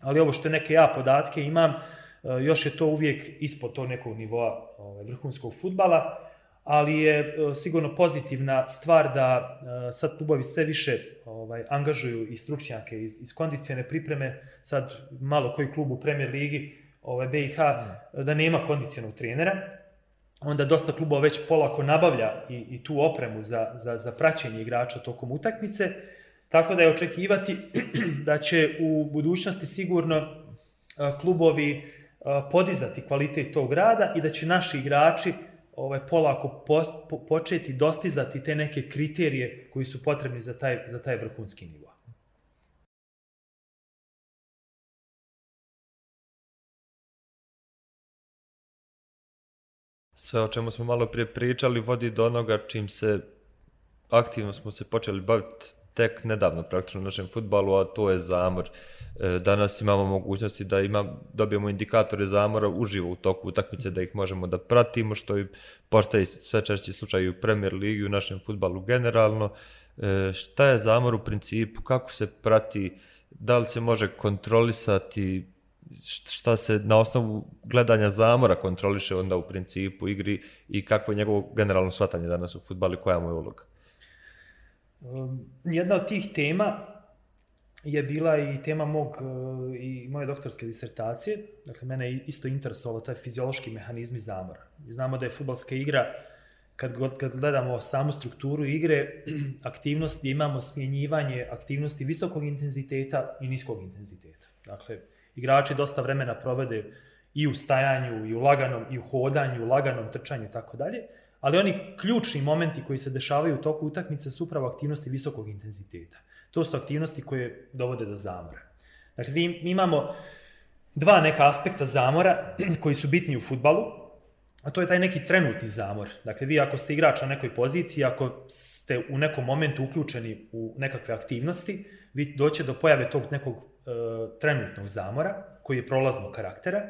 S2: ali ovo što neke ja podatke imam, uh, još je to uvijek ispod tog nekog nivoa ovaj, vrhunskog futbala, ali je e, sigurno pozitivna stvar da e, sad klubovi sve više ovaj, angažuju i stručnjake iz, iz kondicijone pripreme, sad malo koji klub u Premier Ligi, ovaj, BiH, da nema kondicionog trenera, onda dosta klubova već polako nabavlja i, i tu opremu za, za, za praćenje igrača tokom utakmice, tako da je očekivati da će u budućnosti sigurno e, klubovi podizati kvalitet tog rada i da će naši igrači ovaj, polako post, po, početi dostizati te neke kriterije koji su potrebni za taj, za taj vrhunski nivo.
S1: Sve o čemu smo malo prije pričali vodi do onoga čim se aktivno smo se počeli baviti tek nedavno praktično u našem futbalu, a to je zamor. E, danas imamo mogućnosti da ima, dobijemo indikatore zamora uživo u toku utakmice, da ih možemo da pratimo, što i postaje sve češće slučaj u Premier Ligi, u našem futbalu generalno. E, šta je zamor u principu, kako se prati, da li se može kontrolisati, šta se na osnovu gledanja zamora kontroliše onda u principu igri i kako je njegovo generalno shvatanje danas u futbalu i koja mu je uloga?
S2: Jedna od tih tema je bila i tema mog uh, i moje doktorske disertacije. Dakle, mene je isto interesovalo taj fiziološki mehanizmi zamora. Znamo da je futbalska igra, kad, kad gledamo samu strukturu igre, aktivnosti, imamo smjenjivanje aktivnosti visokog intenziteta i niskog intenziteta. Dakle, igrači dosta vremena provede i u stajanju, i u laganom, i u hodanju, u laganom trčanju i tako dalje ali oni ključni momenti koji se dešavaju u toku utakmice su upravo aktivnosti visokog intenziteta. To su aktivnosti koje dovode do zamora. Dakle, mi, imamo dva neka aspekta zamora koji su bitni u futbalu, a to je taj neki trenutni zamor. Dakle, vi ako ste igrač na nekoj poziciji, ako ste u nekom momentu uključeni u nekakve aktivnosti, vi doće do pojave tog nekog e, trenutnog zamora, koji je prolaznog karaktera,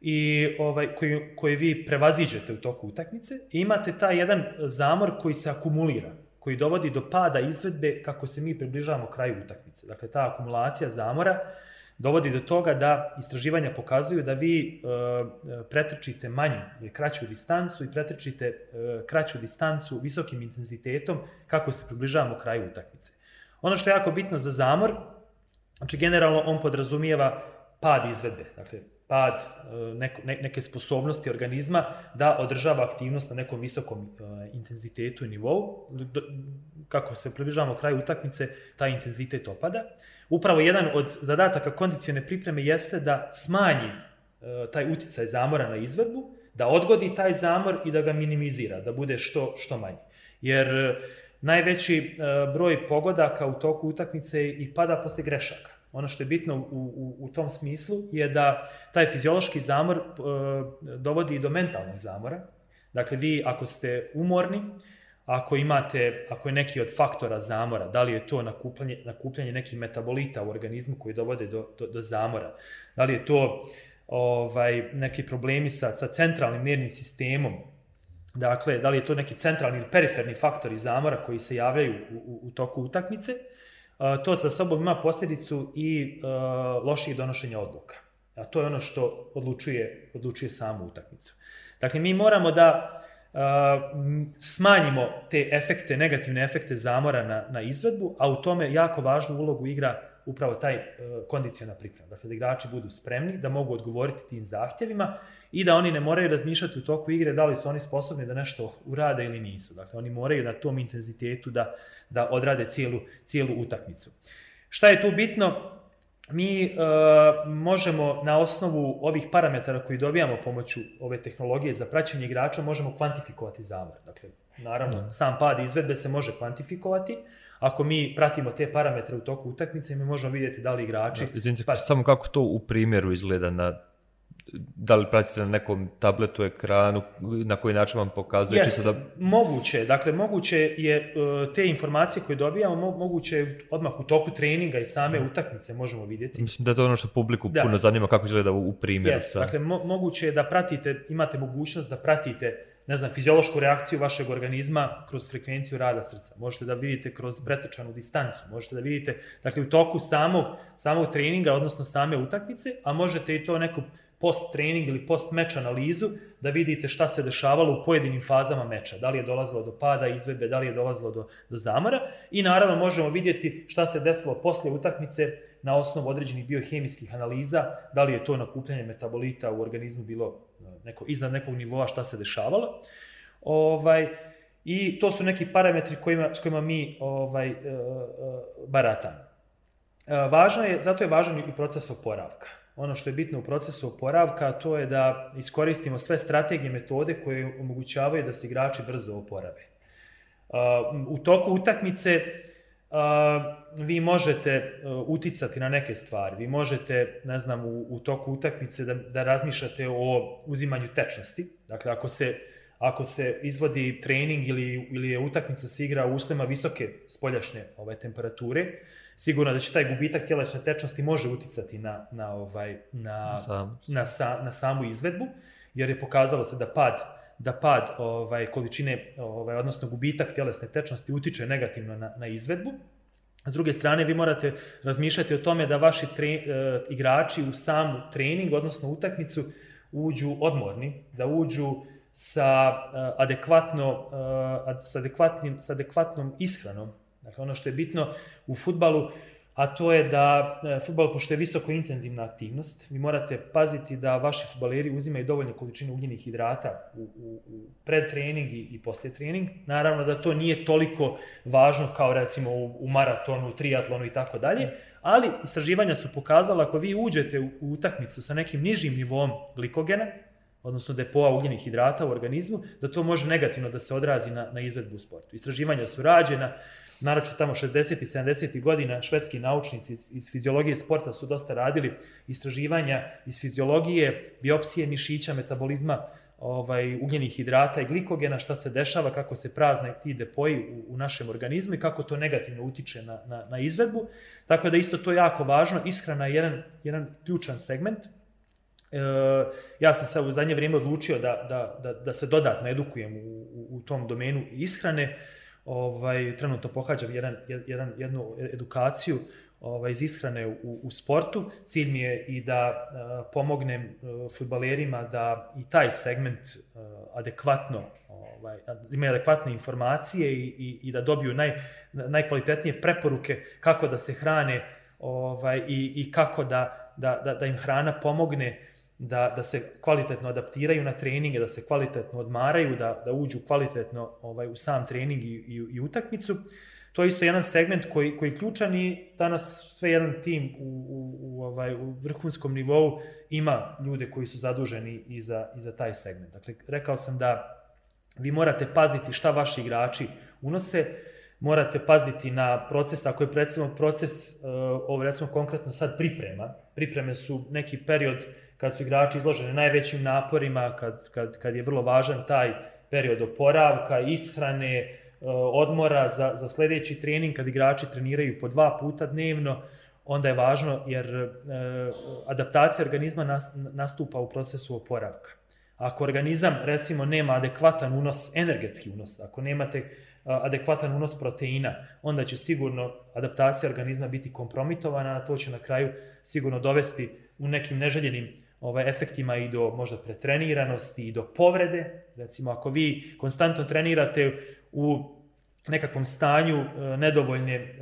S2: i ovaj, koji, koji vi prevaziđete u toku utakmice i imate taj jedan zamor koji se akumulira, koji dovodi do pada izvedbe kako se mi približavamo kraju utakmice. Dakle, ta akumulacija zamora dovodi do toga da istraživanja pokazuju da vi e, pretrčite manju ili kraću distancu i pretrčite e, kraću distancu visokim intenzitetom kako se približavamo kraju utakmice. Ono što je jako bitno za zamor, znači generalno on podrazumijeva pad izvedbe. Dakle, pad e, neko, ne, neke sposobnosti organizma da održava aktivnost na nekom visokom uh, intenzitetu i nivou. Do, kako se približavamo kraju utakmice, taj intenzitet opada. Upravo jedan od zadataka kondicione pripreme jeste da smanji uh, taj uticaj zamora na izvedbu, da odgodi taj zamor i da ga minimizira, da bude što, što manji. Jer uh, najveći broj pogodaka u toku utakmice i pada posle grešaka. Ono što je bitno u, u, u tom smislu je da taj fiziološki zamor e, dovodi i do mentalnog zamora. Dakle, vi ako ste umorni, ako imate, ako je neki od faktora zamora, da li je to nakupljanje, nakupljanje nekih metabolita u organizmu koji dovode do, do, do zamora, da li je to ovaj, neki problemi sa, sa centralnim nervnim sistemom, Dakle, da li je to neki centralni ili periferni faktori zamora koji se javljaju u, u, u toku utakmice, to sa sobom ima posljedicu i loših donošenja odluka. A to je ono što odlučuje, odlučuje samu utakmicu. Dakle, mi moramo da smanjimo te efekte, negativne efekte zamora na, na izvedbu, a u tome jako važnu ulogu igra upravo taj uh, kondiciona priprema. Dakle, da igrači budu spremni, da mogu odgovoriti tim zahtjevima i da oni ne moraju razmišljati u toku igre da li su oni sposobni da nešto urade ili nisu. Dakle, oni moraju na tom intenzitetu da, da odrade cijelu, cijelu utakmicu. Šta je tu bitno? Mi uh, možemo na osnovu ovih parametara koji dobijamo pomoću ove tehnologije za praćenje igrača, možemo kvantifikovati zamor. Dakle, naravno, mm. sam pad izvedbe se može kvantifikovati, Ako mi pratimo te parametre u toku utakmice, mi možemo vidjeti da li igrači... Da,
S1: izvinite, pa... samo kako to u primjeru izgleda na da li pratite na nekom tabletu, ekranu, na koji način vam pokazuje?
S2: Yes, da... moguće. Dakle, moguće je e, te informacije koje dobijamo, moguće je odmah u toku treninga i same utakmice možemo vidjeti.
S1: Mislim da to je ono što publiku da. puno zanima kako izgleda u primjeru.
S2: Yes, dakle, mo moguće je da pratite, imate mogućnost da pratite ne znam, fiziološku reakciju vašeg organizma kroz frekvenciju rada srca. Možete da vidite kroz pretečanu distancu, možete da vidite, dakle, u toku samog, samog treninga, odnosno same utakmice, a možete i to neku post-trening ili post-meč analizu da vidite šta se dešavalo u pojedinim fazama meča. Da li je dolazilo do pada izvedbe, da li je dolazilo do, do zamora. I naravno možemo vidjeti šta se desilo posle utakmice na osnovu određenih biohemijskih analiza, da li je to nakupljanje metabolita u organizmu bilo neko, iznad nekog nivoa šta se dešavalo. Ovaj, I to su neki parametri kojima, s kojima mi ovaj, uh, uh, baratamo. Uh, važno je, zato je važan i proces oporavka ono što je bitno u procesu oporavka, to je da iskoristimo sve strategije, metode koje omogućavaju da se igrači brzo oporave. U toku utakmice vi možete uticati na neke stvari. Vi možete, ne znam, u, u toku utakmice da, da razmišljate o uzimanju tečnosti. Dakle, ako se, ako se izvodi trening ili, ili je utakmica se igra u uslema visoke spoljašnje ove temperature, sigurno da će taj gubitak tjelesne tečnosti može uticati na, na, ovaj, na, Sam. na, sa, na samu izvedbu, jer je pokazalo se da pad da pad ovaj količine ovaj odnosno gubitak tjelesne tečnosti utiče negativno na, na izvedbu. S druge strane, vi morate razmišljati o tome da vaši tre, e, igrači u samu trening, odnosno utakmicu, uđu odmorni, da uđu sa e, adekvatno, e, sa, adekvatnim, sa adekvatnom ishranom, Dakle, ono što je bitno u futbalu, a to je da e, futbal, pošto je visoko intenzivna aktivnost, vi morate paziti da vaši futbaleri uzimaju dovoljnu količinu ugljenih hidrata u, u, u pred trening i, i poslije trening. Naravno da to nije toliko važno kao recimo u, u maratonu, triatlonu i tako dalje, ali istraživanja su pokazala ako vi uđete u, u utakmicu sa nekim nižim nivom glikogena, odnosno depoa ugljenih hidrata u organizmu, da to može negativno da se odrazi na, na izvedbu u sportu. Istraživanja su rađena, naroče tamo 60. i 70. godina švedski naučnici iz, iz fiziologije sporta su dosta radili istraživanja iz fiziologije, biopsije mišića, metabolizma ovaj, ugljenih hidrata i glikogena, šta se dešava, kako se prazne ti depoji u, u našem organizmu i kako to negativno utiče na, na, na izvedbu. Tako da isto to jako važno. Ishrana je jedan, jedan ključan segment. E, ja sam se u zadnje vrijeme odlučio da, da, da, da se dodatno edukujem u, u, u tom domenu ishrane ovaj, trenutno pohađam jedan, jedan, jednu edukaciju ovaj, iz ishrane u, u sportu. Cilj mi je i da uh, pomognem uh, da i taj segment uh, adekvatno ovaj, da imaju adekvatne informacije i, i, i da dobiju naj, najkvalitetnije preporuke kako da se hrane ovaj, i, i kako da, da, da, da im hrana pomogne da, da se kvalitetno adaptiraju na treninge, da se kvalitetno odmaraju, da, da uđu kvalitetno ovaj, u sam trening i, i, i utakmicu. To je isto jedan segment koji, koji je ključan i danas sve jedan tim u, u, u, ovaj, u vrhunskom nivou ima ljude koji su zaduženi i za, i za taj segment. Dakle, rekao sam da vi morate paziti šta vaši igrači unose, morate paziti na proces, ako je recimo proces, uh, ovo recimo konkretno sad priprema, pripreme su neki period kad su igrači izloženi najvećim naporima, kad, kad, kad je vrlo važan taj period oporavka, ishrane, e, odmora za, za sljedeći trening, kad igrači treniraju po dva puta dnevno, onda je važno jer e, adaptacija organizma nastupa u procesu oporavka. Ako organizam, recimo, nema adekvatan unos, energetski unos, ako nemate adekvatan unos proteina, onda će sigurno adaptacija organizma biti kompromitovana, a to će na kraju sigurno dovesti u nekim neželjenim ovaj, efektima i do možda pretreniranosti i do povrede. Recimo, ako vi konstantno trenirate u nekakvom stanju e, nedovoljne e,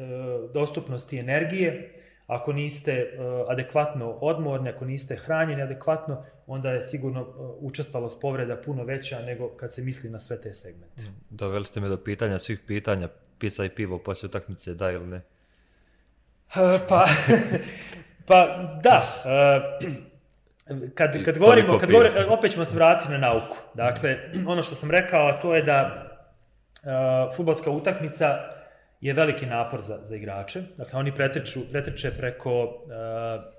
S2: dostupnosti energije, ako niste e, adekvatno odmorni, ako niste hranjeni adekvatno, onda je sigurno učestalost povreda puno veća nego kad se misli na sve te segmente. Mm,
S1: doveli ste me do pitanja svih pitanja, pizza i pivo poslije utakmice, da ili ne?
S2: Pa, pa da, kad, kad govorimo, kad govorimo, opet ćemo se vratiti na nauku. Dakle, ono što sam rekao, to je da uh, futbolska utakmica je veliki napor za, za igrače. Dakle, oni pretrču, pretrče preko uh,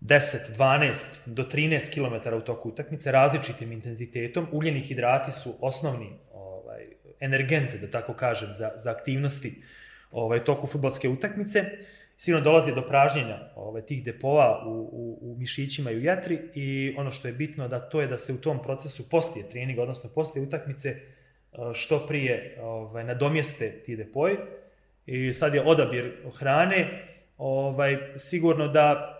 S2: 10, 12 do 13 km u toku utakmice različitim intenzitetom. Ugljeni hidrati su osnovni ovaj, energente, da tako kažem, za, za aktivnosti ovaj, toku futbolske utakmice. Sigurno dolazi do pražnjenja ovaj, tih depoa u, u, u mišićima i u jetri i ono što je bitno da to je da se u tom procesu postije treninga, odnosno postije utakmice, što prije ovaj, nadomjeste ti depoji. I sad je odabir hrane, ovaj, sigurno da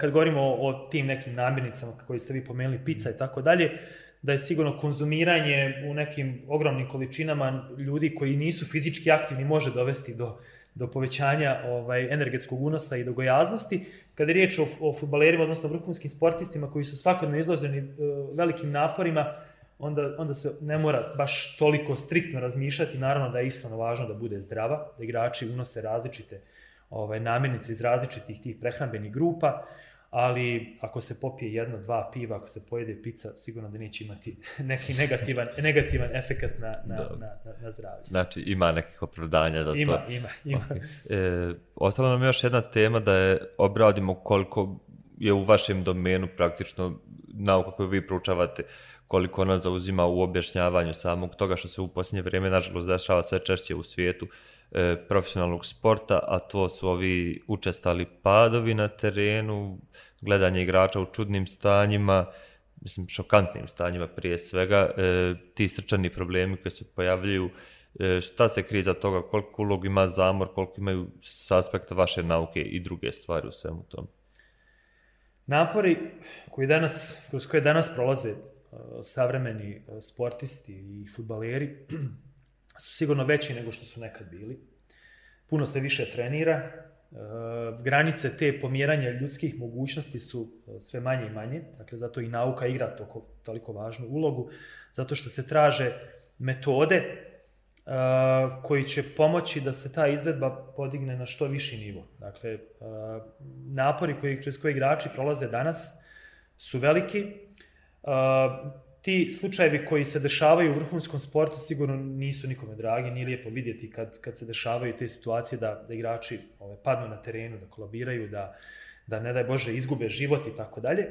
S2: kad govorimo o, o tim nekim namirnicama koji ste vi pomenuli, pizza i tako dalje, da je sigurno konzumiranje u nekim ogromnim količinama ljudi koji nisu fizički aktivni može dovesti do, do povećanja ovaj, energetskog unosa i do gojaznosti. Kada je riječ o, o futbalerima, odnosno vrhunskim sportistima koji su svakodno izloženi uh, velikim naporima, onda, onda se ne mora baš toliko striktno razmišljati. Naravno da je iskreno važno da bude zdrava, da igrači unose različite ovaj, namirnice iz različitih tih prehrambenih grupa, ali ako se popije jedno, dva piva, ako se pojede pizza, sigurno da neće imati neki negativan, negativan efekt na, na, na, na, na zdravlje.
S1: Znači, ima nekih opravdanja za
S2: ima,
S1: to.
S2: Ima, ima,
S1: okay. e, ostala nam još jedna tema da je obradimo koliko je u vašem domenu praktično nauka koju vi proučavate, koliko ona zauzima u objašnjavanju samog toga što se u posljednje vrijeme, nažalost, dešava sve češće u svijetu e, profesionalnog sporta, a to su ovi učestali padovi na terenu, gledanje igrača u čudnim stanjima, mislim, šokantnim stanjima prije svega, e, ti srčani problemi koji se pojavljuju, e, šta se krije za toga, koliko ulog ima zamor, koliko imaju s aspekta vaše nauke i druge stvari u svemu tom?
S2: Napori koji danas, kroz koje danas prolaze savremeni sportisti i futbaleri su sigurno veći nego što su nekad bili. Puno se više trenira, granice te pomjeranja ljudskih mogućnosti su sve manje i manje, dakle zato i nauka igra toko, toliko važnu ulogu, zato što se traže metode koji će pomoći da se ta izvedba podigne na što viši nivo. Dakle, napori koji, kroz koje igrači prolaze danas su veliki, ti slučajevi koji se dešavaju u vrhunskom sportu sigurno nisu nikome dragi, nije lijepo vidjeti kad, kad se dešavaju te situacije da, da igrači ove, padnu na terenu, da kolabiraju, da, da ne daj Bože izgube život i tako dalje.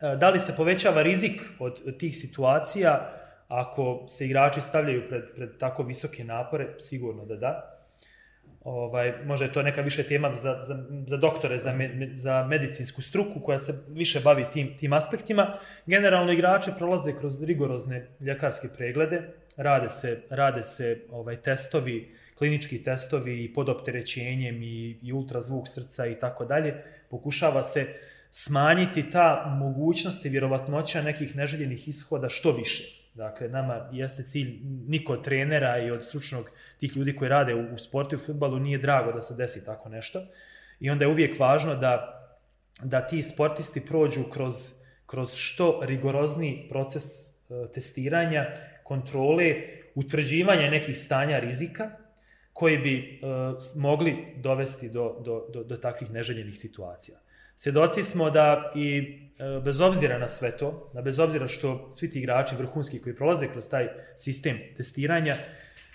S2: Da li se povećava rizik od tih situacija ako se igrači stavljaju pred, pred tako visoke napore? Sigurno da da. Ovaj, možda je to neka više tema za, za, za doktore, za, me, za medicinsku struku koja se više bavi tim, tim aspektima. Generalno igrače prolaze kroz rigorozne ljekarske preglede, rade se, rade se ovaj, testovi, klinički testovi i pod opterećenjem i, i ultrazvuk srca i tako dalje. Pokušava se smanjiti ta mogućnost i vjerovatnoća nekih neželjenih ishoda što više. Dakle, nama jeste cilj, niko od trenera i od stručnog tih ljudi koji rade u, u sportu i u futbalu nije drago da se desi tako nešto. I onda je uvijek važno da, da ti sportisti prođu kroz, kroz što rigorozni proces uh, testiranja, kontrole, utvrđivanja nekih stanja rizika koji bi uh, mogli dovesti do, do, do, do takvih neželjenih situacija. Svjedoci smo da i e, bez obzira na sve to, da bez obzira što svi ti igrači vrhunski koji prolaze kroz taj sistem testiranja,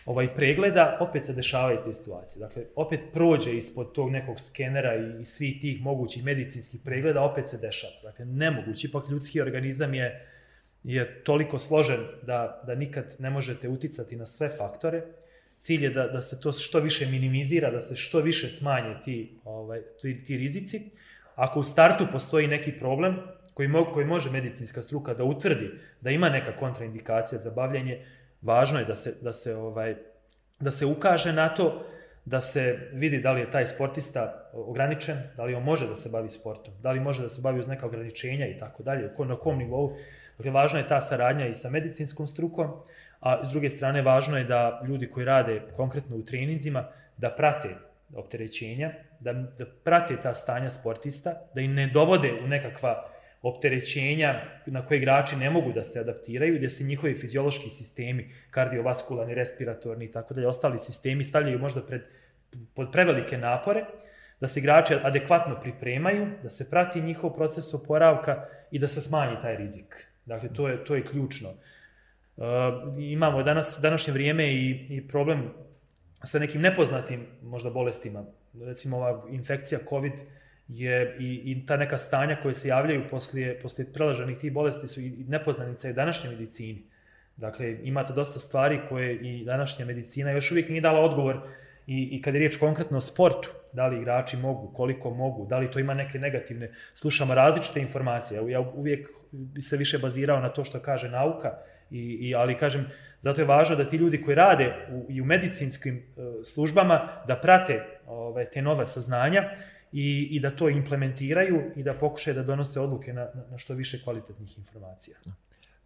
S2: ovaj pregleda, opet se dešavaju te situacije. Dakle, opet prođe ispod tog nekog skenera i, i svih tih mogućih medicinskih pregleda, opet se dešava. Dakle, nemoguće, ipak ljudski organizam je, je toliko složen da, da nikad ne možete uticati na sve faktore. Cilj je da, da se to što više minimizira, da se što više smanje ti, ovaj, ti, ti rizici. Ako u startu postoji neki problem, koji, mo, koji može medicinska struka da utvrdi da ima neka kontraindikacija za bavljenje, važno je da se, da se, ovaj, da se ukaže na to, da se vidi da li je taj sportista ograničen, da li on može da se bavi sportom, da li može da se bavi uz neka ograničenja i tako dalje, na kom nivou. Dakle, važna je ta saradnja i sa medicinskom strukom, a s druge strane važno je da ljudi koji rade konkretno u treninzima, da prate opterećenja, da, da prate ta stanja sportista, da im ne dovode u nekakva opterećenja na koje igrači ne mogu da se adaptiraju, gde se njihovi fiziološki sistemi, kardiovaskularni, respiratorni i tako dalje, ostali sistemi stavljaju možda pred, pod prevelike napore, da se igrači adekvatno pripremaju, da se prati njihov proces oporavka i da se smanji taj rizik. Dakle, to je, to je ključno. Uh, imamo danas, današnje vrijeme i, i problem sa nekim nepoznatim možda bolestima. Recimo ova infekcija COVID je i, i ta neka stanja koje se javljaju poslije, poslije prelaženih tih bolesti su i nepoznanica i današnje medicini. Dakle, imate dosta stvari koje i današnja medicina još uvijek nije dala odgovor i, i kad je riječ konkretno o sportu, da li igrači mogu, koliko mogu, da li to ima neke negativne, slušamo različite informacije. Ja uvijek bi se više bazirao na to što kaže nauka, i, i, ali kažem, zato je važno da ti ljudi koji rade u, i u medicinskim uh, službama da prate ove, te nove saznanja i, i da to implementiraju i da pokušaju da donose odluke na, na što više kvalitetnih informacija.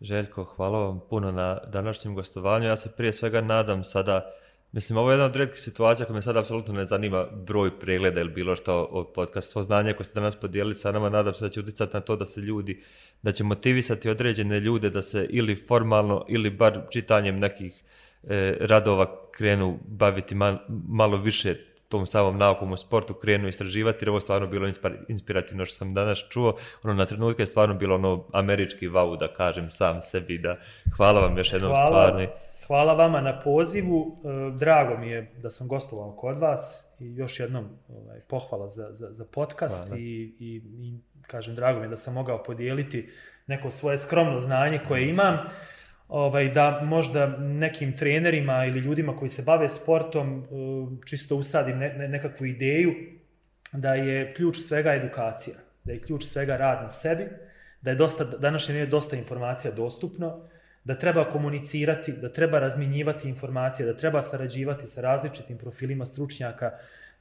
S1: Željko, hvala vam puno na današnjem gostovanju. Ja se prije svega nadam sada, mislim, ovo je jedna od redkih situacija koja me sada apsolutno ne zanima broj pregleda ili bilo što od podcasta. Svo znanje koje ste danas podijelili sa nama, nadam se da će uticati na to da se ljudi, da će motivisati određene ljude da se ili formalno ili bar čitanjem nekih e, radova krenu baviti mal, malo više tom samom naukom u sportu krenu istraživati, jer ovo stvarno bilo inspirativno što sam danas čuo. Ono, na trenutke je stvarno bilo ono američki vau, da kažem sam sebi, da hvala vam još jednom hvala, stvarno.
S2: Hvala vama na pozivu, e, drago mi je da sam gostovao kod vas i još jednom ovaj, pohvala za, za, za podcast i, i, i kažem, drago mi je da sam mogao podijeliti neko svoje skromno znanje koje imam ovaj, da možda nekim trenerima ili ljudima koji se bave sportom uh, čisto usadim ne, ne, nekakvu ideju da je ključ svega edukacija, da je ključ svega rad na sebi, da je dosta, današnje je dosta informacija dostupno, da treba komunicirati, da treba razminjivati informacije, da treba sarađivati sa različitim profilima stručnjaka,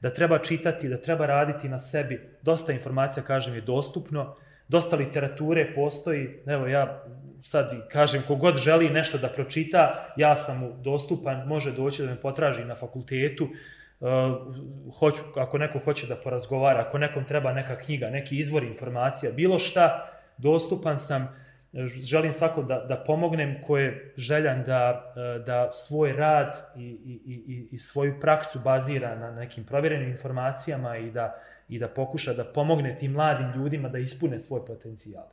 S2: da treba čitati, da treba raditi na sebi. Dosta informacija, kažem, je dostupno, dosta literature postoji. Evo, ja sad kažem, kogod želi nešto da pročita, ja sam mu dostupan, može doći da me potraži na fakultetu, Uh, hoću, ako neko hoće da porazgovara, ako nekom treba neka knjiga, neki izvor informacija, bilo šta, dostupan sam, želim svako da, da pomognem ko je željan da, da svoj rad i, i, i, i svoju praksu bazira na nekim provjerenim informacijama i da, i da pokuša da pomogne tim mladim ljudima da ispune svoj potencijal.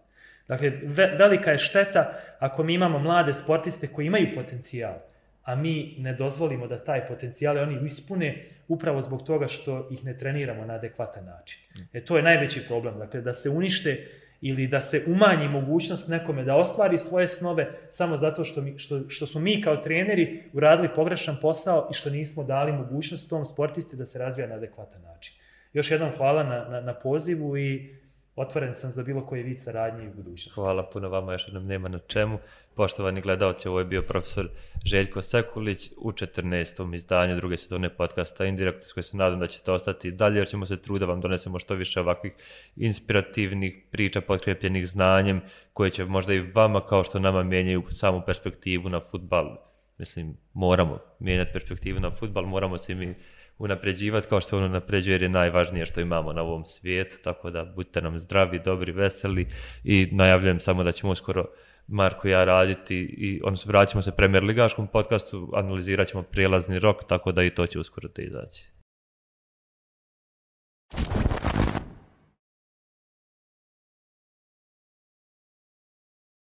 S2: Dakle, ve, velika je šteta ako mi imamo mlade sportiste koji imaju potencijal, a mi ne dozvolimo da taj potencijal oni ispune upravo zbog toga što ih ne treniramo na adekvatan način. E, to je najveći problem. Dakle, da se unište ili da se umanji mogućnost nekome da ostvari svoje snove samo zato što, mi, što, što smo mi kao treneri uradili pogrešan posao i što nismo dali mogućnost tom sportisti da se razvija na adekvatan način. Još jednom hvala na, na, na pozivu i otvoren sam za bilo koji vid saradnje u budućnosti.
S1: Hvala puno vama, još jednom nema na čemu. Poštovani gledalci, ovo je bio profesor Željko Sekulić u 14. izdanju druge sezone podcasta Indirekt, s koje se nadam da ćete ostati dalje, jer ćemo se truda vam donesemo što više ovakvih inspirativnih priča potkrepljenih znanjem, koje će možda i vama, kao što nama mijenjaju samu perspektivu na futbal. Mislim, moramo mijenjati perspektivu na futbal, moramo se mi unapređivati kao što se ono napređuje jer je najvažnije što imamo na ovom svijetu, tako da budite nam zdravi, dobri, veseli i najavljujem samo da ćemo uskoro Marko i ja raditi i odnosno vraćamo se Premier Ligaškom podcastu, analizirat ćemo prijelazni rok, tako da i to će uskoro te izaći.